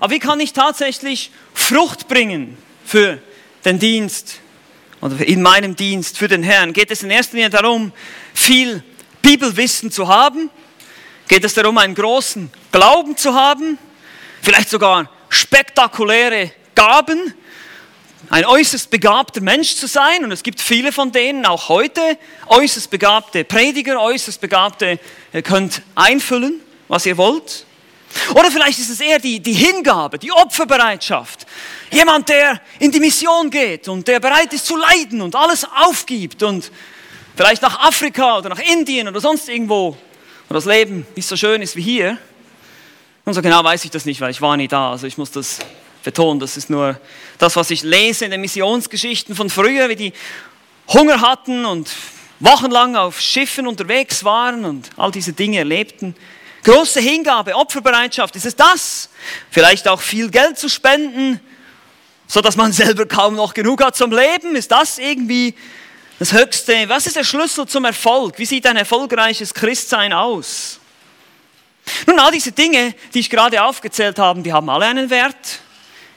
aber wie kann ich tatsächlich Frucht bringen für den Dienst oder in meinem Dienst für den Herrn? Geht es in erster Linie darum, viel Bibelwissen zu haben? Geht es darum, einen großen Glauben zu haben? Vielleicht sogar spektakuläre Gaben? Ein äußerst begabter Mensch zu sein, und es gibt viele von denen, auch heute, äußerst begabte Prediger, äußerst begabte, ihr könnt einfüllen, was ihr wollt. Oder vielleicht ist es eher die, die Hingabe, die Opferbereitschaft. Jemand, der in die Mission geht und der bereit ist zu leiden und alles aufgibt und vielleicht nach Afrika oder nach Indien oder sonst irgendwo, wo das Leben nicht so schön ist wie hier. Und so genau weiß ich das nicht, weil ich war nie da. Also ich muss das betonen, das ist nur das, was ich lese in den Missionsgeschichten von früher, wie die Hunger hatten und wochenlang auf Schiffen unterwegs waren und all diese Dinge erlebten. Große Hingabe, Opferbereitschaft, ist es das? Vielleicht auch viel Geld zu spenden, so dass man selber kaum noch genug hat zum Leben? Ist das irgendwie das Höchste? Was ist der Schlüssel zum Erfolg? Wie sieht ein erfolgreiches Christsein aus? Nun, all diese Dinge, die ich gerade aufgezählt habe, die haben alle einen Wert.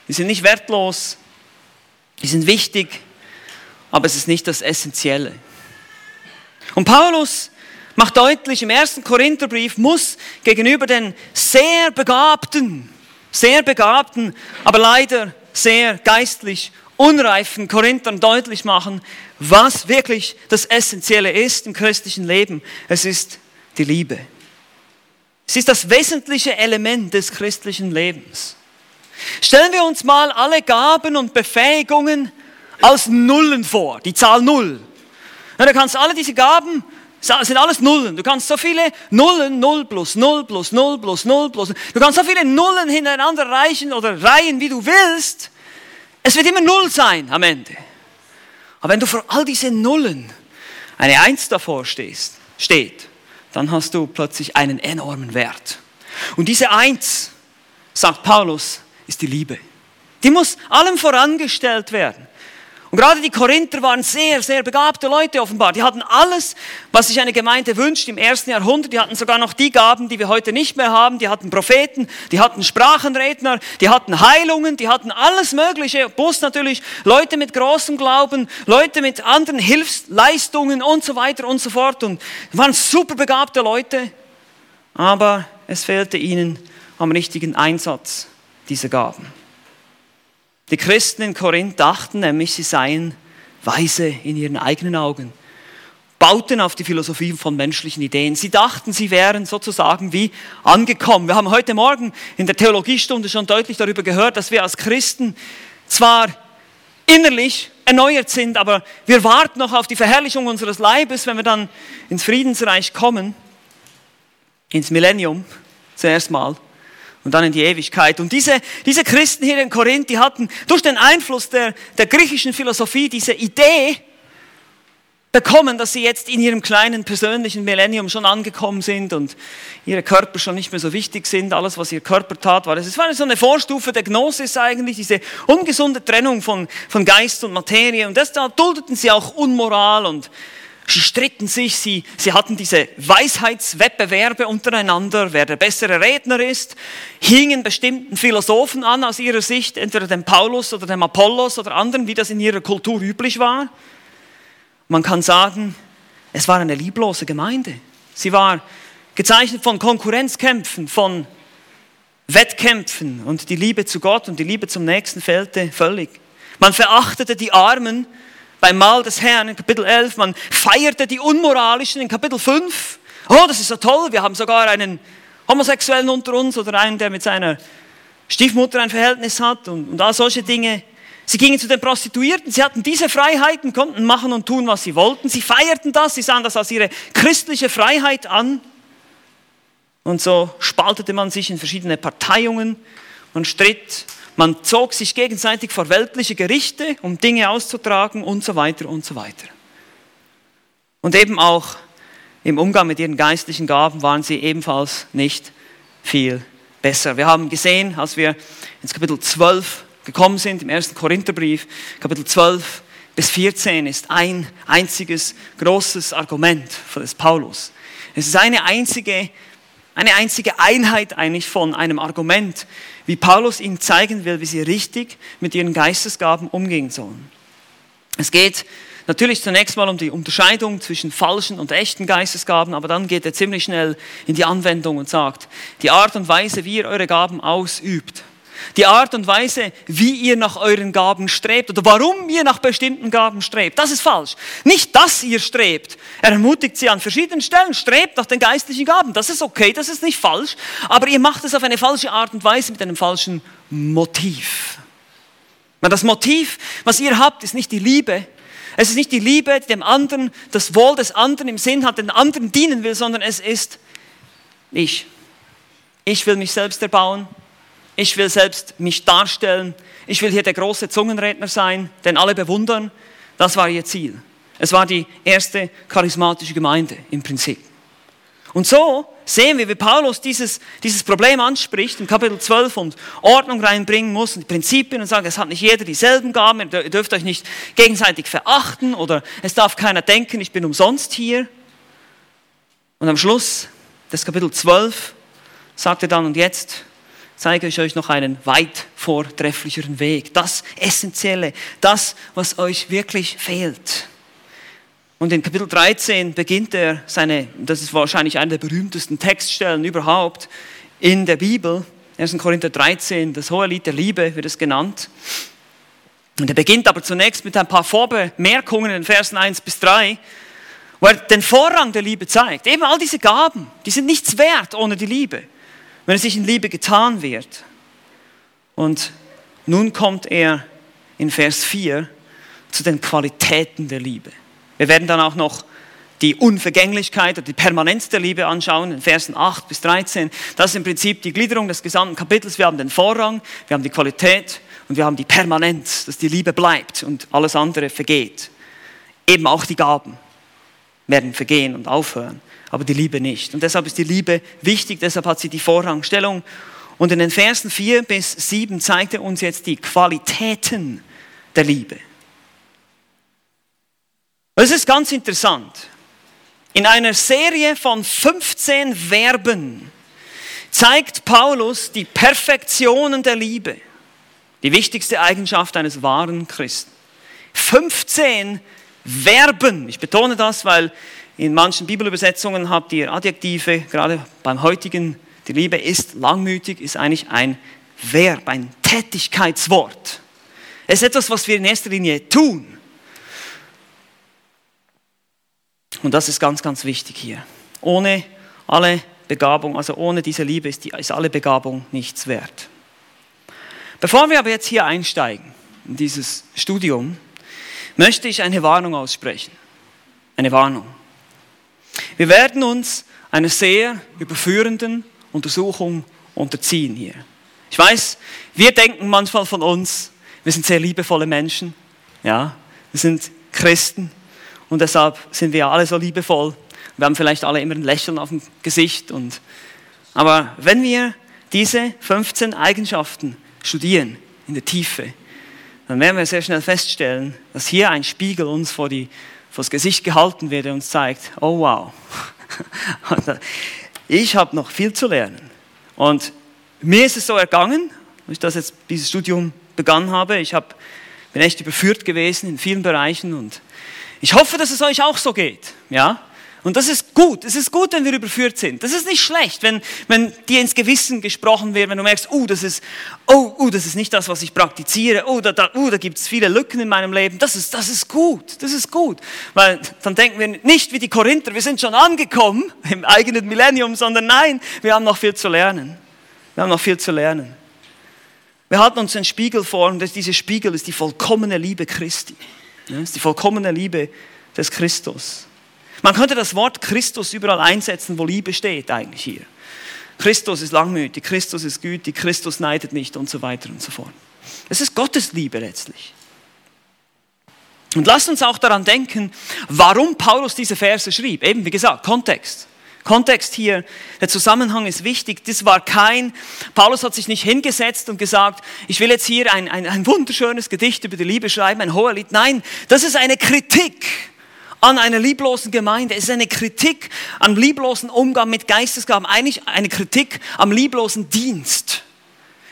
Die sind nicht wertlos, die sind wichtig, aber es ist nicht das Essentielle. Und Paulus macht deutlich, im ersten Korintherbrief muss gegenüber den sehr begabten, sehr begabten, aber leider sehr geistlich unreifen Korinthern deutlich machen, was wirklich das Essentielle ist im christlichen Leben. Es ist die Liebe. Es ist das wesentliche Element des christlichen Lebens. Stellen wir uns mal alle Gaben und Befähigungen als Nullen vor, die Zahl Null. Du kannst alle diese Gaben das sind alles Nullen. Du kannst so viele Nullen, Null plus Null plus Null plus Null plus Du kannst so viele Nullen hintereinander reichen oder reihen, wie du willst. Es wird immer Null sein am Ende. Aber wenn du vor all diese Nullen eine Eins davor stehst, steht, dann hast du plötzlich einen enormen Wert. Und diese Eins, sagt Paulus, ist die Liebe. Die muss allem vorangestellt werden. Und gerade die Korinther waren sehr, sehr begabte Leute offenbar. Die hatten alles, was sich eine Gemeinde wünscht im ersten Jahrhundert. Die hatten sogar noch die Gaben, die wir heute nicht mehr haben. Die hatten Propheten, die hatten Sprachenredner, die hatten Heilungen, die hatten alles Mögliche. Plus natürlich Leute mit großem Glauben, Leute mit anderen Hilfsleistungen und so weiter und so fort. Und waren super begabte Leute. Aber es fehlte ihnen am richtigen Einsatz dieser Gaben. Die Christen in Korinth dachten nämlich, sie seien weise in ihren eigenen Augen, bauten auf die Philosophie von menschlichen Ideen. Sie dachten, sie wären sozusagen wie angekommen. Wir haben heute Morgen in der Theologiestunde schon deutlich darüber gehört, dass wir als Christen zwar innerlich erneuert sind, aber wir warten noch auf die Verherrlichung unseres Leibes, wenn wir dann ins Friedensreich kommen, ins Millennium zuerst mal und dann in die Ewigkeit. Und diese, diese Christen hier in Korinth, die hatten durch den Einfluss der, der griechischen Philosophie diese Idee bekommen, dass sie jetzt in ihrem kleinen persönlichen Millennium schon angekommen sind und ihre Körper schon nicht mehr so wichtig sind. Alles, was ihr Körper tat, war es war so eine Vorstufe der Gnosis eigentlich, diese ungesunde Trennung von, von Geist und Materie. Und da duldeten sie auch Unmoral und Sie stritten sich, sie, sie hatten diese Weisheitswettbewerbe untereinander, wer der bessere Redner ist, hingen bestimmten Philosophen an aus ihrer Sicht, entweder dem Paulus oder dem Apollos oder anderen, wie das in ihrer Kultur üblich war. Man kann sagen, es war eine lieblose Gemeinde. Sie war gezeichnet von Konkurrenzkämpfen, von Wettkämpfen und die Liebe zu Gott und die Liebe zum Nächsten fehlte völlig. Man verachtete die Armen, beim Mahl des Herrn in Kapitel 11, man feierte die Unmoralischen in Kapitel 5. Oh, das ist so toll, wir haben sogar einen Homosexuellen unter uns oder einen, der mit seiner Stiefmutter ein Verhältnis hat und, und all solche Dinge. Sie gingen zu den Prostituierten, sie hatten diese Freiheiten, konnten machen und tun, was sie wollten. Sie feierten das, sie sahen das als ihre christliche Freiheit an. Und so spaltete man sich in verschiedene Parteiungen und stritt man zog sich gegenseitig vor weltliche Gerichte, um Dinge auszutragen und so weiter und so weiter. Und eben auch im Umgang mit ihren geistlichen Gaben waren sie ebenfalls nicht viel besser. Wir haben gesehen, als wir ins Kapitel 12 gekommen sind, im ersten Korintherbrief, Kapitel 12 bis 14 ist ein einziges großes Argument des Paulus. Es ist eine einzige eine einzige Einheit eigentlich von einem Argument, wie Paulus ihnen zeigen will, wie sie richtig mit ihren Geistesgaben umgehen sollen. Es geht natürlich zunächst mal um die Unterscheidung zwischen falschen und echten Geistesgaben, aber dann geht er ziemlich schnell in die Anwendung und sagt, die Art und Weise, wie ihr eure Gaben ausübt, die Art und Weise, wie ihr nach euren Gaben strebt oder warum ihr nach bestimmten Gaben strebt, das ist falsch. Nicht, dass ihr strebt. Er ermutigt sie an verschiedenen Stellen, strebt nach den geistlichen Gaben. Das ist okay, das ist nicht falsch. Aber ihr macht es auf eine falsche Art und Weise mit einem falschen Motiv. Das Motiv, was ihr habt, ist nicht die Liebe. Es ist nicht die Liebe, die dem anderen, das Wohl des anderen im Sinn hat, den anderen dienen will, sondern es ist ich. Ich will mich selbst erbauen. Ich will selbst mich darstellen. Ich will hier der große Zungenredner sein, den alle bewundern. Das war ihr Ziel. Es war die erste charismatische Gemeinde im Prinzip. Und so sehen wir, wie Paulus dieses, dieses Problem anspricht im Kapitel 12 und Ordnung reinbringen muss und die Prinzipien und sagt, es hat nicht jeder dieselben Gaben, ihr dürft euch nicht gegenseitig verachten oder es darf keiner denken, ich bin umsonst hier. Und am Schluss des Kapitel 12 sagt er dann, und jetzt zeige ich euch noch einen weit vortrefflicheren Weg. Das Essentielle, das, was euch wirklich fehlt. Und in Kapitel 13 beginnt er seine, das ist wahrscheinlich eine der berühmtesten Textstellen überhaupt in der Bibel. 1. Korinther 13, das hohe Lied der Liebe wird es genannt. Und er beginnt aber zunächst mit ein paar Vorbemerkungen in Versen 1 bis 3, wo er den Vorrang der Liebe zeigt. Eben all diese Gaben, die sind nichts wert ohne die Liebe wenn es sich in Liebe getan wird. Und nun kommt er in Vers 4 zu den Qualitäten der Liebe. Wir werden dann auch noch die Unvergänglichkeit oder die Permanenz der Liebe anschauen, in Versen 8 bis 13. Das ist im Prinzip die Gliederung des gesamten Kapitels. Wir haben den Vorrang, wir haben die Qualität und wir haben die Permanenz, dass die Liebe bleibt und alles andere vergeht. Eben auch die Gaben werden vergehen und aufhören aber die Liebe nicht. Und deshalb ist die Liebe wichtig, deshalb hat sie die Vorrangstellung. Und in den Versen 4 bis 7 zeigt er uns jetzt die Qualitäten der Liebe. Das ist ganz interessant. In einer Serie von 15 Verben zeigt Paulus die Perfektionen der Liebe, die wichtigste Eigenschaft eines wahren Christen. 15 Verben, ich betone das, weil in manchen Bibelübersetzungen habt ihr Adjektive, gerade beim heutigen, die Liebe ist langmütig, ist eigentlich ein Verb, ein Tätigkeitswort. Es ist etwas, was wir in erster Linie tun. Und das ist ganz, ganz wichtig hier. Ohne alle Begabung, also ohne diese Liebe ist, die, ist alle Begabung nichts wert. Bevor wir aber jetzt hier einsteigen in dieses Studium, möchte ich eine Warnung aussprechen. Eine Warnung. Wir werden uns einer sehr überführenden Untersuchung unterziehen hier. Ich weiß, wir denken manchmal von uns, wir sind sehr liebevolle Menschen, ja, wir sind Christen und deshalb sind wir alle so liebevoll. Wir haben vielleicht alle immer ein Lächeln auf dem Gesicht und, aber wenn wir diese 15 Eigenschaften studieren in der Tiefe, dann werden wir sehr schnell feststellen, dass hier ein Spiegel uns vor die vors Gesicht gehalten wird und zeigt, oh wow, ich habe noch viel zu lernen. Und mir ist es so ergangen, als ich das jetzt, dieses Studium begonnen habe. Ich hab, bin echt überführt gewesen in vielen Bereichen und ich hoffe, dass es euch auch so geht. Ja? Und das ist gut. Es ist gut, wenn wir überführt sind. Das ist nicht schlecht, wenn, wenn dir ins Gewissen gesprochen wird, wenn du merkst, oh, das ist, oh, oh, das ist nicht das, was ich praktiziere. Oh, da, da, oh, da gibt es viele Lücken in meinem Leben. Das ist, das ist gut. Das ist gut. Weil dann denken wir nicht wie die Korinther, wir sind schon angekommen im eigenen Millennium, sondern nein, wir haben noch viel zu lernen. Wir haben noch viel zu lernen. Wir halten uns einen Spiegel vor und dieser Spiegel ist die vollkommene Liebe Christi. Das ist die vollkommene Liebe des Christus. Man könnte das Wort Christus überall einsetzen, wo Liebe steht eigentlich hier. Christus ist langmütig, Christus ist gütig, Christus neidet nicht und so weiter und so fort. Es ist Gottes Liebe letztlich. Und lasst uns auch daran denken, warum Paulus diese Verse schrieb. Eben, wie gesagt, Kontext. Kontext hier, der Zusammenhang ist wichtig. Das war kein, Paulus hat sich nicht hingesetzt und gesagt, ich will jetzt hier ein, ein, ein wunderschönes Gedicht über die Liebe schreiben, ein hoher Lied. Nein, das ist eine Kritik an einer lieblosen Gemeinde. Es ist eine Kritik am lieblosen Umgang mit Geistesgaben, eigentlich eine Kritik am lieblosen Dienst.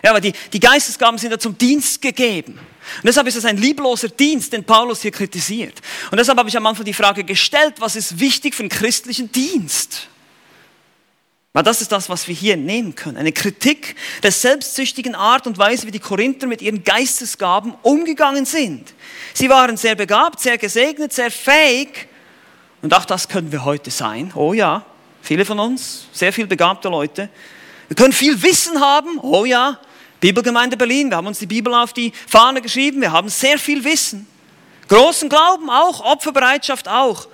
Ja, aber die, die Geistesgaben sind ja zum Dienst gegeben. Und deshalb ist es ein liebloser Dienst, den Paulus hier kritisiert. Und deshalb habe ich am Anfang die Frage gestellt, was ist wichtig für einen christlichen Dienst? Weil das ist das, was wir hier nehmen können. Eine Kritik der selbstsüchtigen Art und Weise, wie die Korinther mit ihren Geistesgaben umgegangen sind. Sie waren sehr begabt, sehr gesegnet, sehr fähig. Und auch das können wir heute sein. Oh ja, viele von uns, sehr viel begabte Leute. Wir können viel Wissen haben. Oh ja, Bibelgemeinde Berlin, wir haben uns die Bibel auf die Fahne geschrieben. Wir haben sehr viel Wissen. Großen Glauben auch, Opferbereitschaft auch.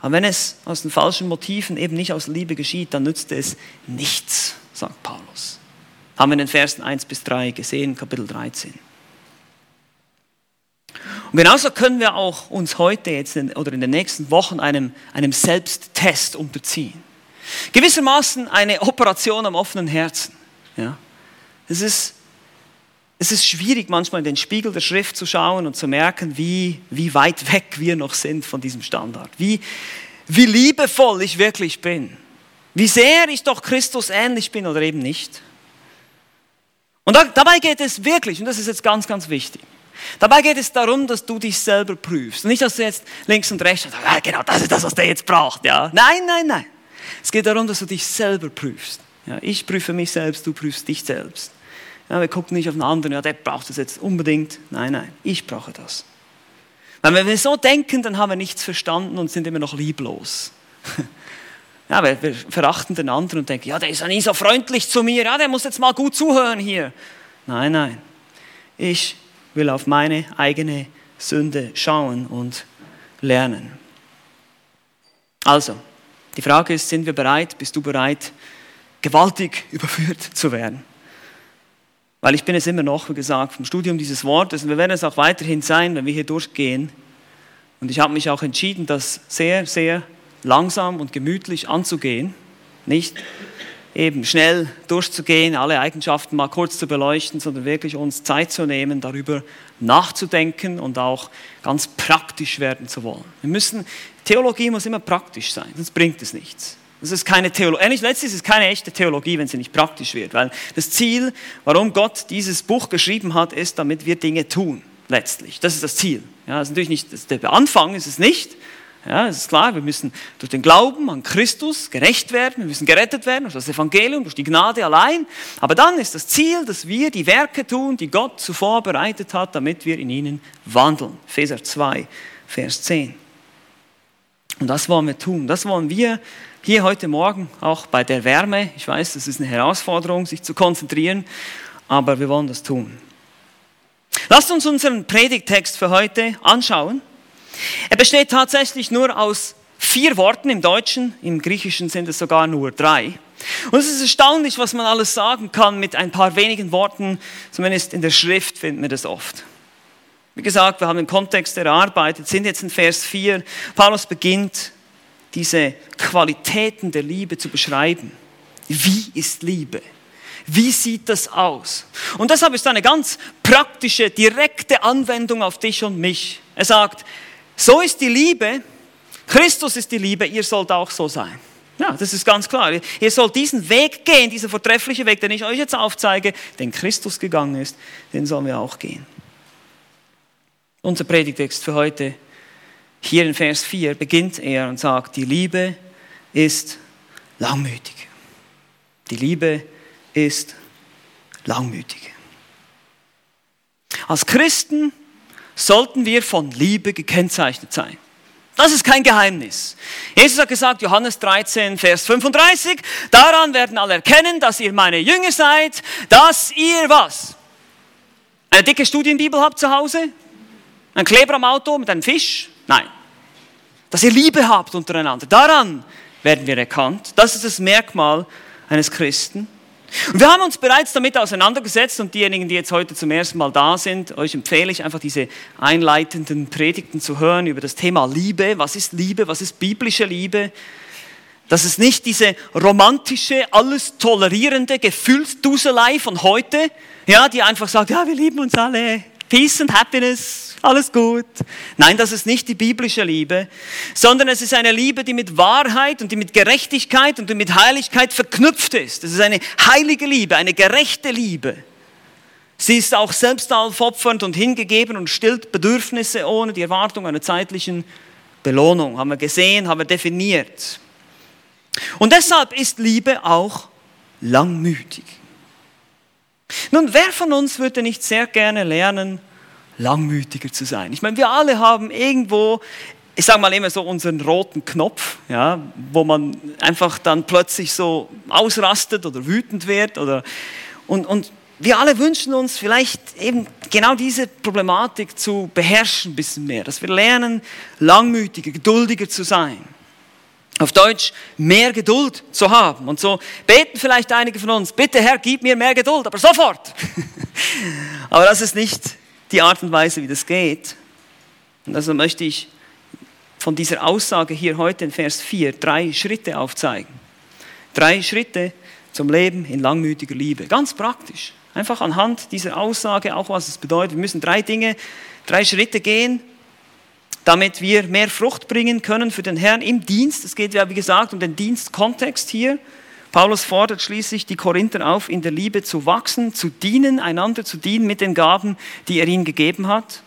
Aber wenn es aus den falschen Motiven eben nicht aus Liebe geschieht, dann nützt es nichts, sagt Paulus. Haben wir in den Versen 1 bis 3 gesehen, Kapitel 13. Und genauso können wir auch uns heute jetzt in, oder in den nächsten Wochen einem, einem Selbsttest unterziehen. Gewissermaßen eine Operation am offenen Herzen. Ja. Es ist es ist schwierig, manchmal in den Spiegel der Schrift zu schauen und zu merken, wie, wie weit weg wir noch sind von diesem Standard. Wie, wie liebevoll ich wirklich bin. Wie sehr ich doch Christus ähnlich bin oder eben nicht. Und da, dabei geht es wirklich, und das ist jetzt ganz, ganz wichtig, dabei geht es darum, dass du dich selber prüfst. Nicht, dass du jetzt links und rechts sagst, ja, genau, das ist das, was der jetzt braucht. Ja. Nein, nein, nein. Es geht darum, dass du dich selber prüfst. Ja, ich prüfe mich selbst, du prüfst dich selbst. Ja, wir gucken nicht auf den anderen, ja, der braucht das jetzt unbedingt. Nein, nein, ich brauche das. Weil wenn wir so denken, dann haben wir nichts verstanden und sind immer noch lieblos. Ja, wir, wir verachten den anderen und denken, ja, der ist ja nie so freundlich zu mir, ja, der muss jetzt mal gut zuhören hier. Nein, nein. Ich will auf meine eigene Sünde schauen und lernen. Also, die Frage ist, sind wir bereit, bist du bereit, gewaltig überführt zu werden? Weil ich bin es immer noch, wie gesagt, vom Studium dieses Wortes und wir werden es auch weiterhin sein, wenn wir hier durchgehen. Und ich habe mich auch entschieden, das sehr, sehr langsam und gemütlich anzugehen. Nicht eben schnell durchzugehen, alle Eigenschaften mal kurz zu beleuchten, sondern wirklich uns Zeit zu nehmen, darüber nachzudenken und auch ganz praktisch werden zu wollen. Wir müssen, Theologie muss immer praktisch sein, sonst bringt es nichts. Das ist keine Theologie. Ehrlich, letztlich ist es keine echte Theologie, wenn sie nicht praktisch wird. Weil das Ziel, warum Gott dieses Buch geschrieben hat, ist, damit wir Dinge tun. Letztlich. Das ist das Ziel. Ja, das ist natürlich nicht, der Anfang ist es nicht. Ja, es ist klar, wir müssen durch den Glauben an Christus gerecht werden, wir müssen gerettet werden durch das Evangelium, durch die Gnade allein. Aber dann ist das Ziel, dass wir die Werke tun, die Gott zuvor bereitet hat, damit wir in ihnen wandeln. Epheser 2, Vers 10. Und das wollen wir tun. Das wollen wir hier heute Morgen, auch bei der Wärme, ich weiß, das ist eine Herausforderung, sich zu konzentrieren, aber wir wollen das tun. Lasst uns unseren Predigtext für heute anschauen. Er besteht tatsächlich nur aus vier Worten im Deutschen, im Griechischen sind es sogar nur drei. Und es ist erstaunlich, was man alles sagen kann mit ein paar wenigen Worten, zumindest in der Schrift finden wir das oft. Wie gesagt, wir haben den Kontext erarbeitet, sind jetzt in Vers 4. Paulus beginnt diese Qualitäten der Liebe zu beschreiben. Wie ist Liebe? Wie sieht das aus? Und deshalb ist eine ganz praktische, direkte Anwendung auf dich und mich. Er sagt, so ist die Liebe, Christus ist die Liebe, ihr sollt auch so sein. Ja, das ist ganz klar. Ihr sollt diesen Weg gehen, dieser vortreffliche Weg, den ich euch jetzt aufzeige, den Christus gegangen ist, den sollen wir auch gehen. Unser Predigtext für heute hier in Vers 4 beginnt er und sagt, die Liebe ist langmütig. Die Liebe ist langmütig. Als Christen sollten wir von Liebe gekennzeichnet sein. Das ist kein Geheimnis. Jesus hat gesagt, Johannes 13, Vers 35, daran werden alle erkennen, dass ihr meine Jünger seid, dass ihr was? Eine dicke Studienbibel habt zu Hause? Ein Kleber am Auto mit einem Fisch? Nein. Dass ihr Liebe habt untereinander. Daran werden wir erkannt. Das ist das Merkmal eines Christen. Und wir haben uns bereits damit auseinandergesetzt und diejenigen, die jetzt heute zum ersten Mal da sind, euch empfehle ich einfach diese einleitenden Predigten zu hören über das Thema Liebe. Was ist Liebe? Was ist biblische Liebe? Dass es nicht diese romantische, alles tolerierende Gefühlsduselei von heute, ja, die einfach sagt, ja, wir lieben uns alle, Peace and Happiness, alles gut. Nein, das ist nicht die biblische Liebe, sondern es ist eine Liebe, die mit Wahrheit und die mit Gerechtigkeit und die mit Heiligkeit verknüpft ist. Es ist eine heilige Liebe, eine gerechte Liebe. Sie ist auch selbst aufopfernd und hingegeben und stillt Bedürfnisse ohne die Erwartung einer zeitlichen Belohnung. Haben wir gesehen, haben wir definiert. Und deshalb ist Liebe auch langmütig. Nun, wer von uns würde nicht sehr gerne lernen, langmütiger zu sein? Ich meine, wir alle haben irgendwo, ich sage mal immer so unseren roten Knopf, ja, wo man einfach dann plötzlich so ausrastet oder wütend wird oder und, und wir alle wünschen uns vielleicht eben genau diese Problematik zu beherrschen ein bisschen mehr, dass wir lernen, langmütiger, geduldiger zu sein auf Deutsch, mehr Geduld zu haben. Und so beten vielleicht einige von uns, bitte Herr, gib mir mehr Geduld, aber sofort. aber das ist nicht die Art und Weise, wie das geht. Und also möchte ich von dieser Aussage hier heute in Vers 4 drei Schritte aufzeigen. Drei Schritte zum Leben in langmütiger Liebe. Ganz praktisch. Einfach anhand dieser Aussage, auch was es bedeutet. Wir müssen drei Dinge, drei Schritte gehen, damit wir mehr Frucht bringen können für den Herrn im Dienst. Es geht ja, wie gesagt, um den Dienstkontext hier. Paulus fordert schließlich die Korinther auf, in der Liebe zu wachsen, zu dienen, einander zu dienen mit den Gaben, die er ihnen gegeben hat.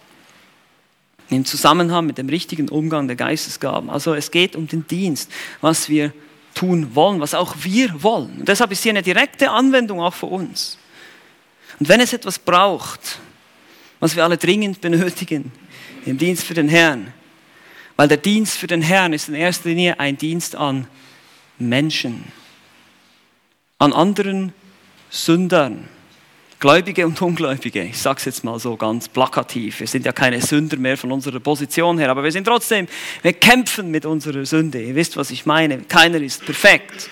Im Zusammenhang mit dem richtigen Umgang der Geistesgaben. Also es geht um den Dienst, was wir tun wollen, was auch wir wollen. Und deshalb ist hier eine direkte Anwendung auch für uns. Und wenn es etwas braucht, was wir alle dringend benötigen, im Dienst für den Herrn. Weil der Dienst für den Herrn ist in erster Linie ein Dienst an Menschen, an anderen Sündern, Gläubige und Ungläubige. Ich sage es jetzt mal so ganz plakativ. Wir sind ja keine Sünder mehr von unserer Position her, aber wir sind trotzdem, wir kämpfen mit unserer Sünde. Ihr wisst, was ich meine. Keiner ist perfekt.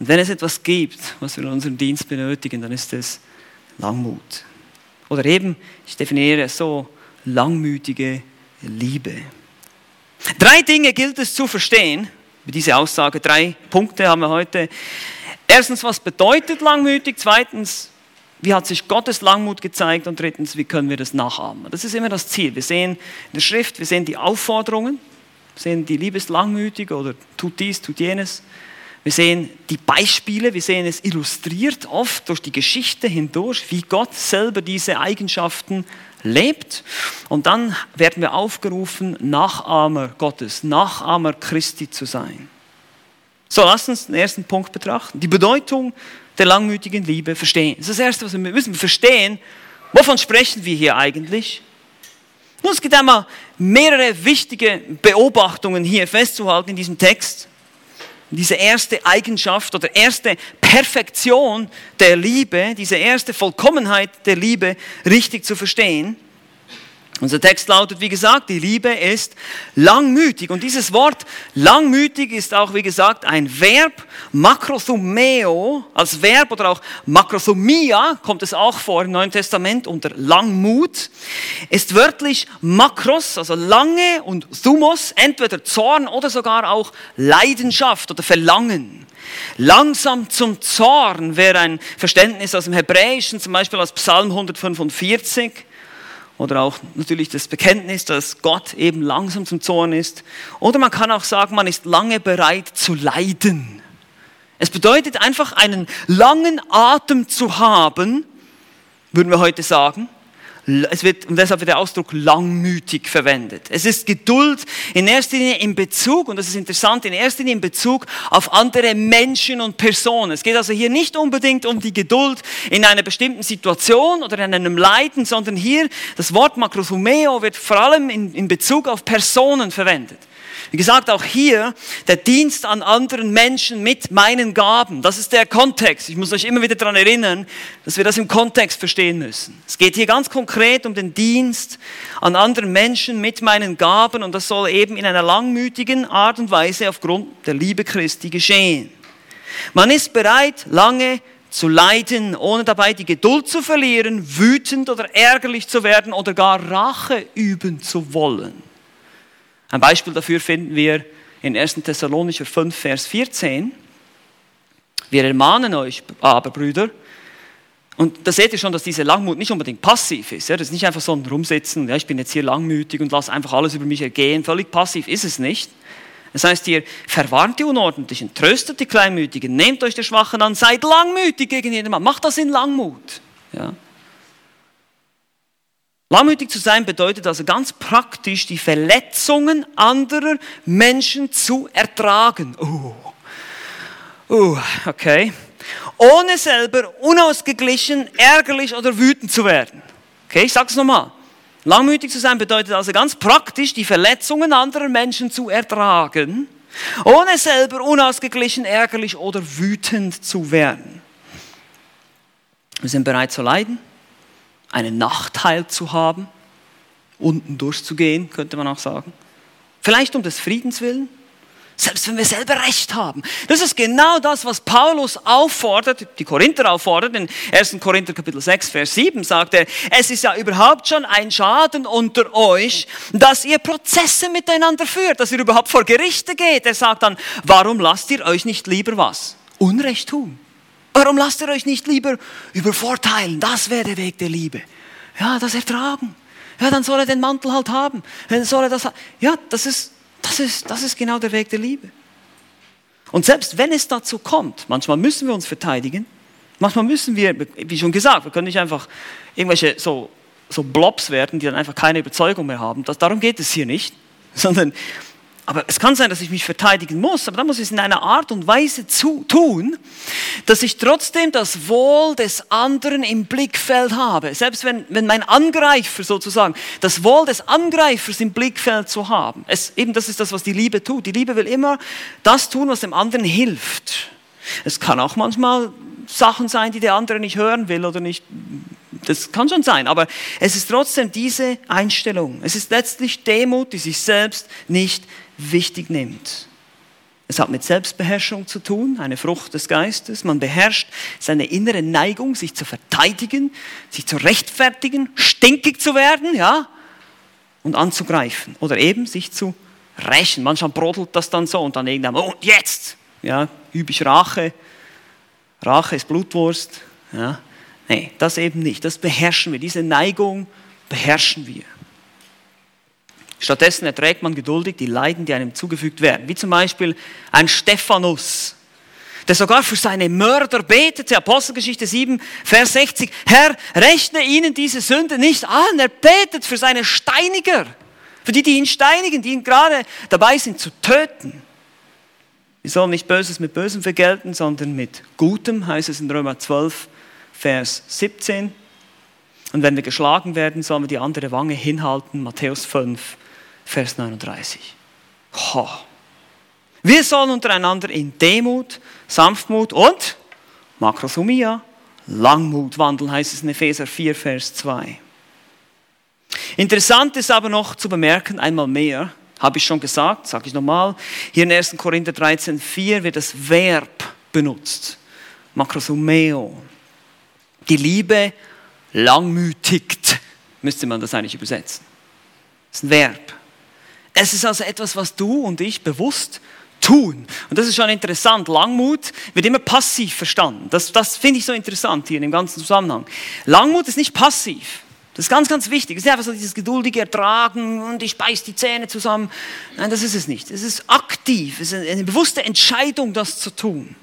Und wenn es etwas gibt, was wir in unserem Dienst benötigen, dann ist es Langmut. Oder eben, ich definiere es so, langmütige Liebe. Drei Dinge gilt es zu verstehen, diese Aussage, drei Punkte haben wir heute. Erstens, was bedeutet langmütig? Zweitens, wie hat sich Gottes Langmut gezeigt? Und drittens, wie können wir das nachahmen? Das ist immer das Ziel. Wir sehen in der Schrift, wir sehen die Aufforderungen, wir sehen, die Liebe ist langmütig oder tut dies, tut jenes. Wir sehen die Beispiele, wir sehen es illustriert oft durch die Geschichte hindurch, wie Gott selber diese Eigenschaften lebt. Und dann werden wir aufgerufen, Nachahmer Gottes, Nachahmer Christi zu sein. So, lasst uns den ersten Punkt betrachten. Die Bedeutung der langmütigen Liebe verstehen. Das ist das Erste, was wir müssen verstehen. Wovon sprechen wir hier eigentlich? Nun, es gibt einmal mehrere wichtige Beobachtungen hier festzuhalten in diesem Text diese erste Eigenschaft oder erste Perfektion der Liebe, diese erste Vollkommenheit der Liebe richtig zu verstehen. Unser Text lautet, wie gesagt, die Liebe ist langmütig. Und dieses Wort langmütig ist auch, wie gesagt, ein Verb. Makrothumeo als Verb oder auch Makrothumia kommt es auch vor im Neuen Testament unter Langmut. Ist wörtlich Makros, also lange und Thumos, entweder Zorn oder sogar auch Leidenschaft oder Verlangen. Langsam zum Zorn wäre ein Verständnis aus dem Hebräischen, zum Beispiel aus Psalm 145 oder auch natürlich das Bekenntnis, dass Gott eben langsam zum Zorn ist. Oder man kann auch sagen, man ist lange bereit zu leiden. Es bedeutet einfach einen langen Atem zu haben, würden wir heute sagen, es wird, und deshalb wird der Ausdruck langmütig verwendet. Es ist Geduld in erster Linie in Bezug, und das ist interessant, in erster Linie in Bezug auf andere Menschen und Personen. Es geht also hier nicht unbedingt um die Geduld in einer bestimmten Situation oder in einem Leiden, sondern hier das Wort Makrothumeo wird vor allem in, in Bezug auf Personen verwendet. Wie gesagt, auch hier der Dienst an anderen Menschen mit meinen Gaben. Das ist der Kontext. Ich muss euch immer wieder daran erinnern, dass wir das im Kontext verstehen müssen. Es geht hier ganz konkret um den Dienst an anderen Menschen mit meinen Gaben und das soll eben in einer langmütigen Art und Weise aufgrund der Liebe Christi geschehen. Man ist bereit, lange zu leiden, ohne dabei die Geduld zu verlieren, wütend oder ärgerlich zu werden oder gar Rache üben zu wollen. Ein Beispiel dafür finden wir in 1. Thessalonicher 5, Vers 14. Wir ermahnen euch aber, Brüder, Und da seht ihr schon, dass diese Langmut nicht unbedingt passiv ist. Ja? Das ist nicht einfach so ein Rumsitzen, ja, ich bin jetzt hier langmütig und lasse einfach alles über mich ergehen. Völlig passiv ist es nicht. Das heißt hier, verwarnt die Unordentlichen, tröstet die Kleinmütigen, nehmt euch der Schwachen an, seid langmütig gegen jeden Mann. Macht das in Langmut. Ja? Langmütig zu sein bedeutet also ganz praktisch, die Verletzungen anderer Menschen zu ertragen. Oh, oh okay ohne selber unausgeglichen, ärgerlich oder wütend zu werden. Okay, ich sage es nochmal. Langmütig zu sein bedeutet also ganz praktisch, die Verletzungen anderer Menschen zu ertragen, ohne selber unausgeglichen, ärgerlich oder wütend zu werden. Wir sind bereit zu leiden, einen Nachteil zu haben, unten durchzugehen, könnte man auch sagen. Vielleicht um des Friedens willen, selbst wenn wir selber Recht haben. Das ist genau das, was Paulus auffordert, die Korinther auffordert. In 1. Korinther Kapitel 6, Vers 7 sagt er, es ist ja überhaupt schon ein Schaden unter euch, dass ihr Prozesse miteinander führt, dass ihr überhaupt vor Gerichte geht. Er sagt dann, warum lasst ihr euch nicht lieber was? Unrecht tun. Warum lasst ihr euch nicht lieber übervorteilen? Das wäre der Weg der Liebe. Ja, das ertragen. Ja, dann soll er den Mantel halt haben. Dann soll er das, ja, das ist, das ist, das ist genau der Weg der Liebe. Und selbst wenn es dazu kommt, manchmal müssen wir uns verteidigen, manchmal müssen wir, wie schon gesagt, wir können nicht einfach irgendwelche so, so Blobs werden, die dann einfach keine Überzeugung mehr haben. Das, darum geht es hier nicht, sondern aber es kann sein, dass ich mich verteidigen muss, aber dann muss ich es in einer Art und Weise zu, tun, dass ich trotzdem das Wohl des anderen im Blickfeld habe. Selbst wenn, wenn mein Angreifer sozusagen, das Wohl des Angreifers im Blickfeld zu haben. Es, eben das ist das, was die Liebe tut. Die Liebe will immer das tun, was dem anderen hilft. Es kann auch manchmal Sachen sein, die der andere nicht hören will oder nicht. Das kann schon sein, aber es ist trotzdem diese Einstellung. Es ist letztlich Demut, die sich selbst nicht wichtig nimmt. Es hat mit Selbstbeherrschung zu tun, eine Frucht des Geistes. Man beherrscht seine innere Neigung, sich zu verteidigen, sich zu rechtfertigen, stinkig zu werden, ja, und anzugreifen oder eben sich zu rächen. Manchmal brodelt das dann so und dann irgendwann, oh, und jetzt, ja, übe ich Rache. Rache ist Blutwurst, ja. Nee, das eben nicht. Das beherrschen wir. Diese Neigung beherrschen wir. Stattdessen erträgt man geduldig die Leiden, die einem zugefügt werden. Wie zum Beispiel ein Stephanus, der sogar für seine Mörder betete. Apostelgeschichte 7, Vers 60. Herr, rechne ihnen diese Sünde nicht an. Er betet für seine Steiniger. Für die, die ihn steinigen, die ihn gerade dabei sind zu töten. Wir sollen nicht Böses mit Bösem vergelten, sondern mit Gutem, heißt es in Römer 12, Vers 17. Und wenn wir geschlagen werden, sollen wir die andere Wange hinhalten, Matthäus 5, Vers 39. Oh. Wir sollen untereinander in Demut, Sanftmut und Makrosumia, Langmut wandeln, heißt es in Epheser 4, Vers 2. Interessant ist aber noch zu bemerken, einmal mehr, habe ich schon gesagt, sage ich nochmal, hier in 1. Korinther 13, 4 wird das Verb benutzt. Makrosumeo. Die Liebe langmütigt, müsste man das eigentlich übersetzen. Das ist ein Verb. Es ist also etwas, was du und ich bewusst tun. Und das ist schon interessant. Langmut wird immer passiv verstanden. Das, das finde ich so interessant hier in dem ganzen Zusammenhang. Langmut ist nicht passiv. Das ist ganz, ganz wichtig. Es ist einfach so dieses geduldige Ertragen und ich beiß die Zähne zusammen. Nein, das ist es nicht. Es ist aktiv. Es ist eine bewusste Entscheidung, das zu tun.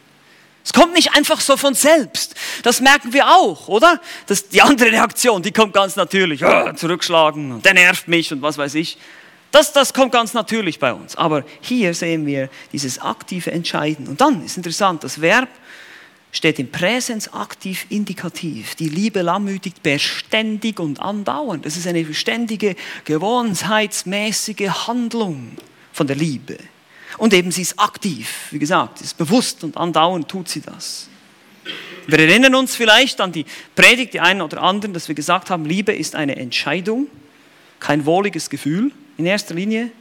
Es kommt nicht einfach so von selbst. Das merken wir auch, oder? Das, die andere Reaktion, die kommt ganz natürlich. Oh, zurückschlagen, der nervt mich und was weiß ich. Das, das kommt ganz natürlich bei uns. Aber hier sehen wir dieses aktive Entscheiden. Und dann ist interessant, das Verb steht im Präsens aktiv indikativ. Die Liebe lammütigt beständig und andauernd. Das ist eine beständige, gewohnheitsmäßige Handlung von der Liebe. Und eben sie ist aktiv, wie gesagt, ist bewusst und andauernd tut sie das. Wir erinnern uns vielleicht an die Predigt, die einen oder anderen, dass wir gesagt haben, Liebe ist eine Entscheidung, kein wohliges Gefühl in erster Linie.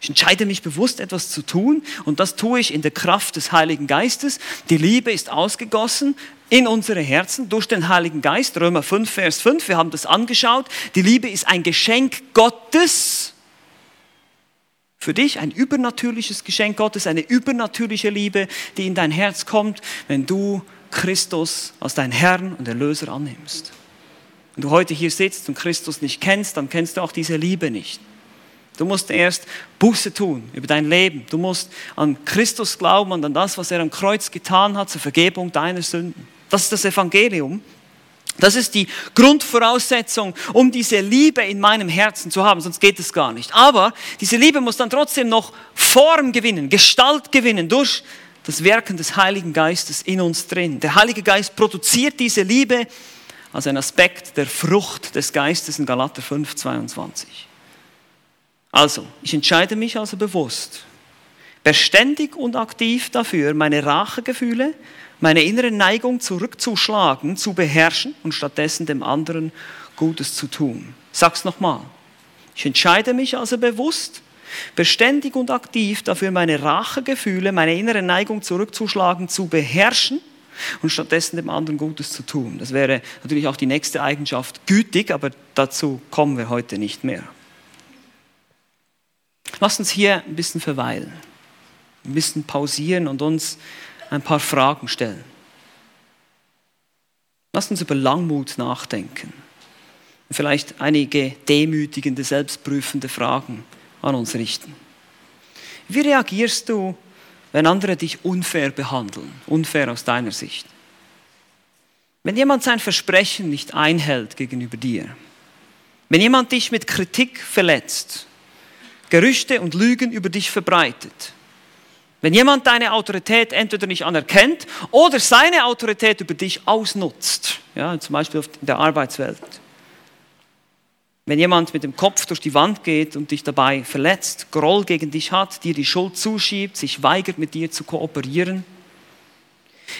Ich entscheide mich bewusst, etwas zu tun und das tue ich in der Kraft des Heiligen Geistes. Die Liebe ist ausgegossen in unsere Herzen durch den Heiligen Geist. Römer 5, Vers 5, wir haben das angeschaut. Die Liebe ist ein Geschenk Gottes. Für dich ein übernatürliches Geschenk Gottes, eine übernatürliche Liebe, die in dein Herz kommt, wenn du Christus als deinen Herrn und Erlöser annimmst. Wenn du heute hier sitzt und Christus nicht kennst, dann kennst du auch diese Liebe nicht. Du musst erst Buße tun über dein Leben. Du musst an Christus glauben und an das, was er am Kreuz getan hat zur Vergebung deiner Sünden. Das ist das Evangelium. Das ist die Grundvoraussetzung, um diese Liebe in meinem Herzen zu haben, sonst geht es gar nicht. Aber diese Liebe muss dann trotzdem noch Form gewinnen, Gestalt gewinnen durch das Wirken des Heiligen Geistes in uns drin. Der Heilige Geist produziert diese Liebe als ein Aspekt der Frucht des Geistes in Galater 5, 22. Also, ich entscheide mich also bewusst, beständig und aktiv dafür, meine Rachegefühle, meine innere Neigung zurückzuschlagen, zu beherrschen und stattdessen dem anderen Gutes zu tun. Sag's nochmal. Ich entscheide mich also bewusst, beständig und aktiv dafür, meine Rachegefühle, meine innere Neigung zurückzuschlagen, zu beherrschen und stattdessen dem anderen Gutes zu tun. Das wäre natürlich auch die nächste Eigenschaft, gütig, aber dazu kommen wir heute nicht mehr. Lass uns hier ein bisschen verweilen, ein bisschen pausieren und uns ein paar Fragen stellen. Lass uns über Langmut nachdenken. Vielleicht einige demütigende, selbstprüfende Fragen an uns richten. Wie reagierst du, wenn andere dich unfair behandeln, unfair aus deiner Sicht? Wenn jemand sein Versprechen nicht einhält gegenüber dir, wenn jemand dich mit Kritik verletzt, Gerüchte und Lügen über dich verbreitet, wenn jemand deine Autorität entweder nicht anerkennt oder seine Autorität über dich ausnutzt, ja, zum Beispiel in der Arbeitswelt. Wenn jemand mit dem Kopf durch die Wand geht und dich dabei verletzt, Groll gegen dich hat, dir die Schuld zuschiebt, sich weigert, mit dir zu kooperieren.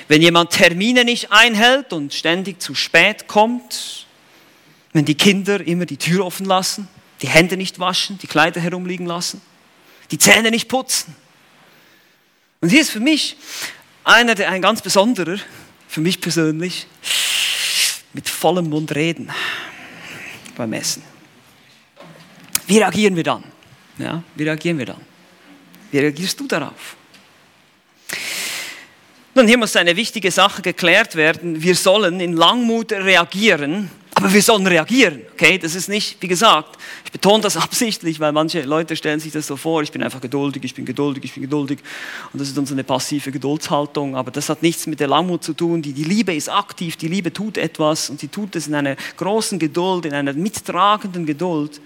Wenn jemand Termine nicht einhält und ständig zu spät kommt. Wenn die Kinder immer die Tür offen lassen, die Hände nicht waschen, die Kleider herumliegen lassen, die Zähne nicht putzen. Und hier ist für mich einer, der ein ganz besonderer, für mich persönlich, mit vollem Mund reden beim Essen. Wie reagieren wir dann? Ja, wie reagieren wir dann? Wie reagierst du darauf? Nun, hier muss eine wichtige Sache geklärt werden. Wir sollen in Langmut reagieren, aber wir sollen reagieren, okay? Das ist nicht, wie gesagt, ich betone das absichtlich, weil manche Leute stellen sich das so vor, ich bin einfach geduldig, ich bin geduldig, ich bin geduldig. Und das ist unsere passive Geduldshaltung. Aber das hat nichts mit der Langmut zu tun. Die, die Liebe ist aktiv, die Liebe tut etwas und sie tut es in einer großen Geduld, in einer mittragenden Geduld.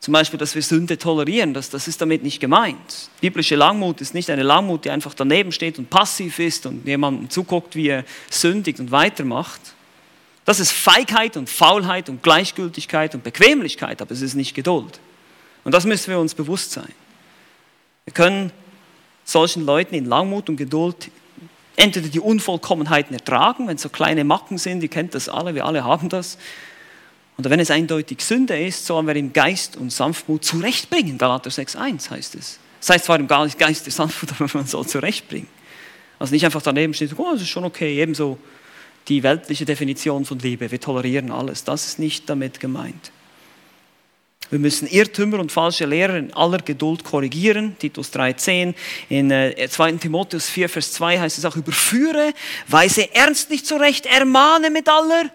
Zum Beispiel, dass wir Sünde tolerieren, das, das ist damit nicht gemeint. Biblische Langmut ist nicht eine Langmut, die einfach daneben steht und passiv ist und jemandem zuguckt, wie er sündigt und weitermacht das ist Feigheit und Faulheit und Gleichgültigkeit und Bequemlichkeit, aber es ist nicht Geduld. Und das müssen wir uns bewusst sein. Wir können solchen Leuten in Langmut und Geduld entweder die Unvollkommenheiten ertragen, wenn es so kleine Macken sind, ihr kennt das alle, wir alle haben das. Oder wenn es eindeutig Sünde ist, sollen wir im Geist und Sanftmut zurechtbringen. Galater 6,1 heißt es. Das heißt zwar im Geist der Sanftmut, aber man soll zurechtbringen. Also nicht einfach daneben stehen, oh, das ist schon okay, ebenso die weltliche Definition von Liebe. Wir tolerieren alles. Das ist nicht damit gemeint. Wir müssen Irrtümer und falsche Lehrer in aller Geduld korrigieren. Titus 3,10. In 2. Äh, Timotheus 4, Vers 2 heißt es auch, überführe, weise ernstlich zurecht, ermahne mit aller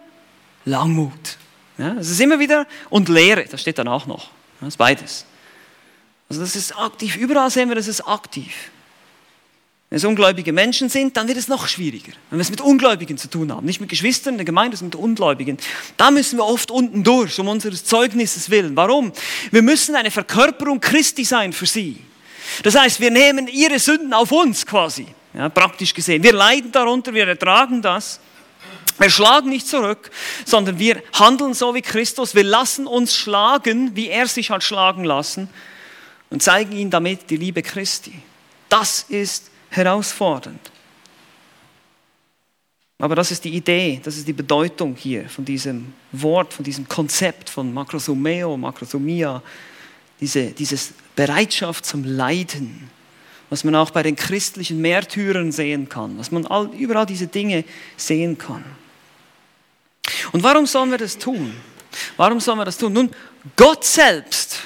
Langmut. Ja, das ist immer wieder, und Lehre, das steht dann auch noch. Das ist beides. Also das ist aktiv. Überall sehen wir, das ist aktiv. Wenn es ungläubige Menschen sind, dann wird es noch schwieriger. Wenn wir es mit Ungläubigen zu tun haben, nicht mit Geschwistern in der Gemeinde, sondern mit Ungläubigen, da müssen wir oft unten durch, um unseres Zeugnisses willen. Warum? Wir müssen eine Verkörperung Christi sein für sie. Das heißt, wir nehmen ihre Sünden auf uns quasi, ja, praktisch gesehen. Wir leiden darunter, wir ertragen das. Wir schlagen nicht zurück, sondern wir handeln so wie Christus. Wir lassen uns schlagen, wie er sich hat schlagen lassen und zeigen ihnen damit die Liebe Christi. Das ist herausfordernd. Aber das ist die Idee, das ist die Bedeutung hier von diesem Wort, von diesem Konzept von Makrosomeo, Makrosomia, diese dieses Bereitschaft zum Leiden, was man auch bei den christlichen Märtyrern sehen kann, was man all, überall diese Dinge sehen kann. Und warum sollen wir das tun? Warum sollen wir das tun? Nun, Gott selbst,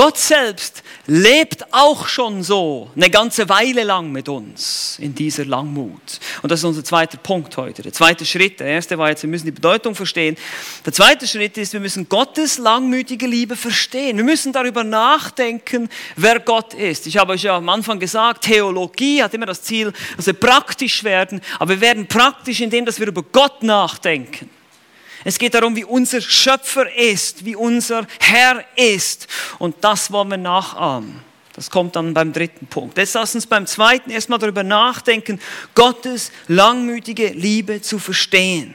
Gott selbst lebt auch schon so eine ganze Weile lang mit uns in dieser Langmut. Und das ist unser zweiter Punkt heute. Der zweite Schritt, der erste war jetzt, wir müssen die Bedeutung verstehen. Der zweite Schritt ist, wir müssen Gottes langmütige Liebe verstehen. Wir müssen darüber nachdenken, wer Gott ist. Ich habe euch ja am Anfang gesagt, Theologie hat immer das Ziel, dass wir praktisch werden, aber wir werden praktisch, indem dass wir über Gott nachdenken. Es geht darum, wie unser Schöpfer ist, wie unser Herr ist. Und das wollen wir nachahmen. Das kommt dann beim dritten Punkt. Jetzt lass uns beim zweiten erstmal darüber nachdenken, Gottes langmütige Liebe zu verstehen.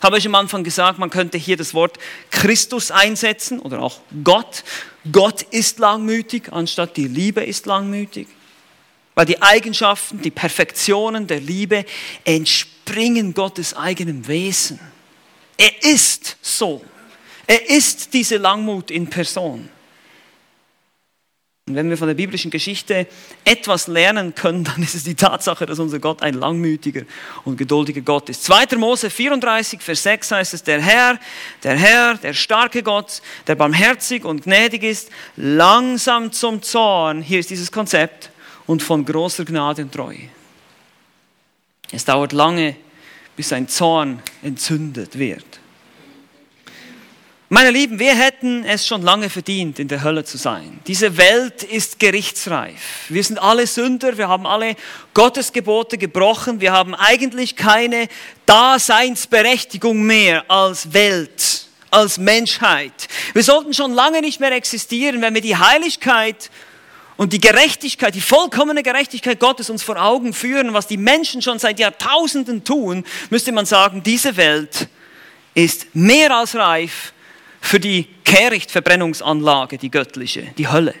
Habe ich am Anfang gesagt, man könnte hier das Wort Christus einsetzen oder auch Gott. Gott ist langmütig, anstatt die Liebe ist langmütig. Weil die Eigenschaften, die Perfektionen der Liebe entspringen Gottes eigenem Wesen. Er ist so. Er ist diese Langmut in Person. Und wenn wir von der biblischen Geschichte etwas lernen können, dann ist es die Tatsache, dass unser Gott ein langmütiger und geduldiger Gott ist. 2. Mose 34, Vers 6 heißt es, der Herr, der Herr, der starke Gott, der barmherzig und gnädig ist, langsam zum Zorn, hier ist dieses Konzept, und von großer Gnade und Treue. Es dauert lange, bis sein Zorn entzündet wird. Meine Lieben, wir hätten es schon lange verdient, in der Hölle zu sein. Diese Welt ist gerichtsreif. Wir sind alle Sünder, wir haben alle Gottes Gebote gebrochen, wir haben eigentlich keine Daseinsberechtigung mehr als Welt, als Menschheit. Wir sollten schon lange nicht mehr existieren, wenn wir die Heiligkeit und die Gerechtigkeit, die vollkommene Gerechtigkeit Gottes uns vor Augen führen, was die Menschen schon seit Jahrtausenden tun, müsste man sagen, diese Welt ist mehr als reif für die Kehrichtverbrennungsanlage, die göttliche, die Hölle.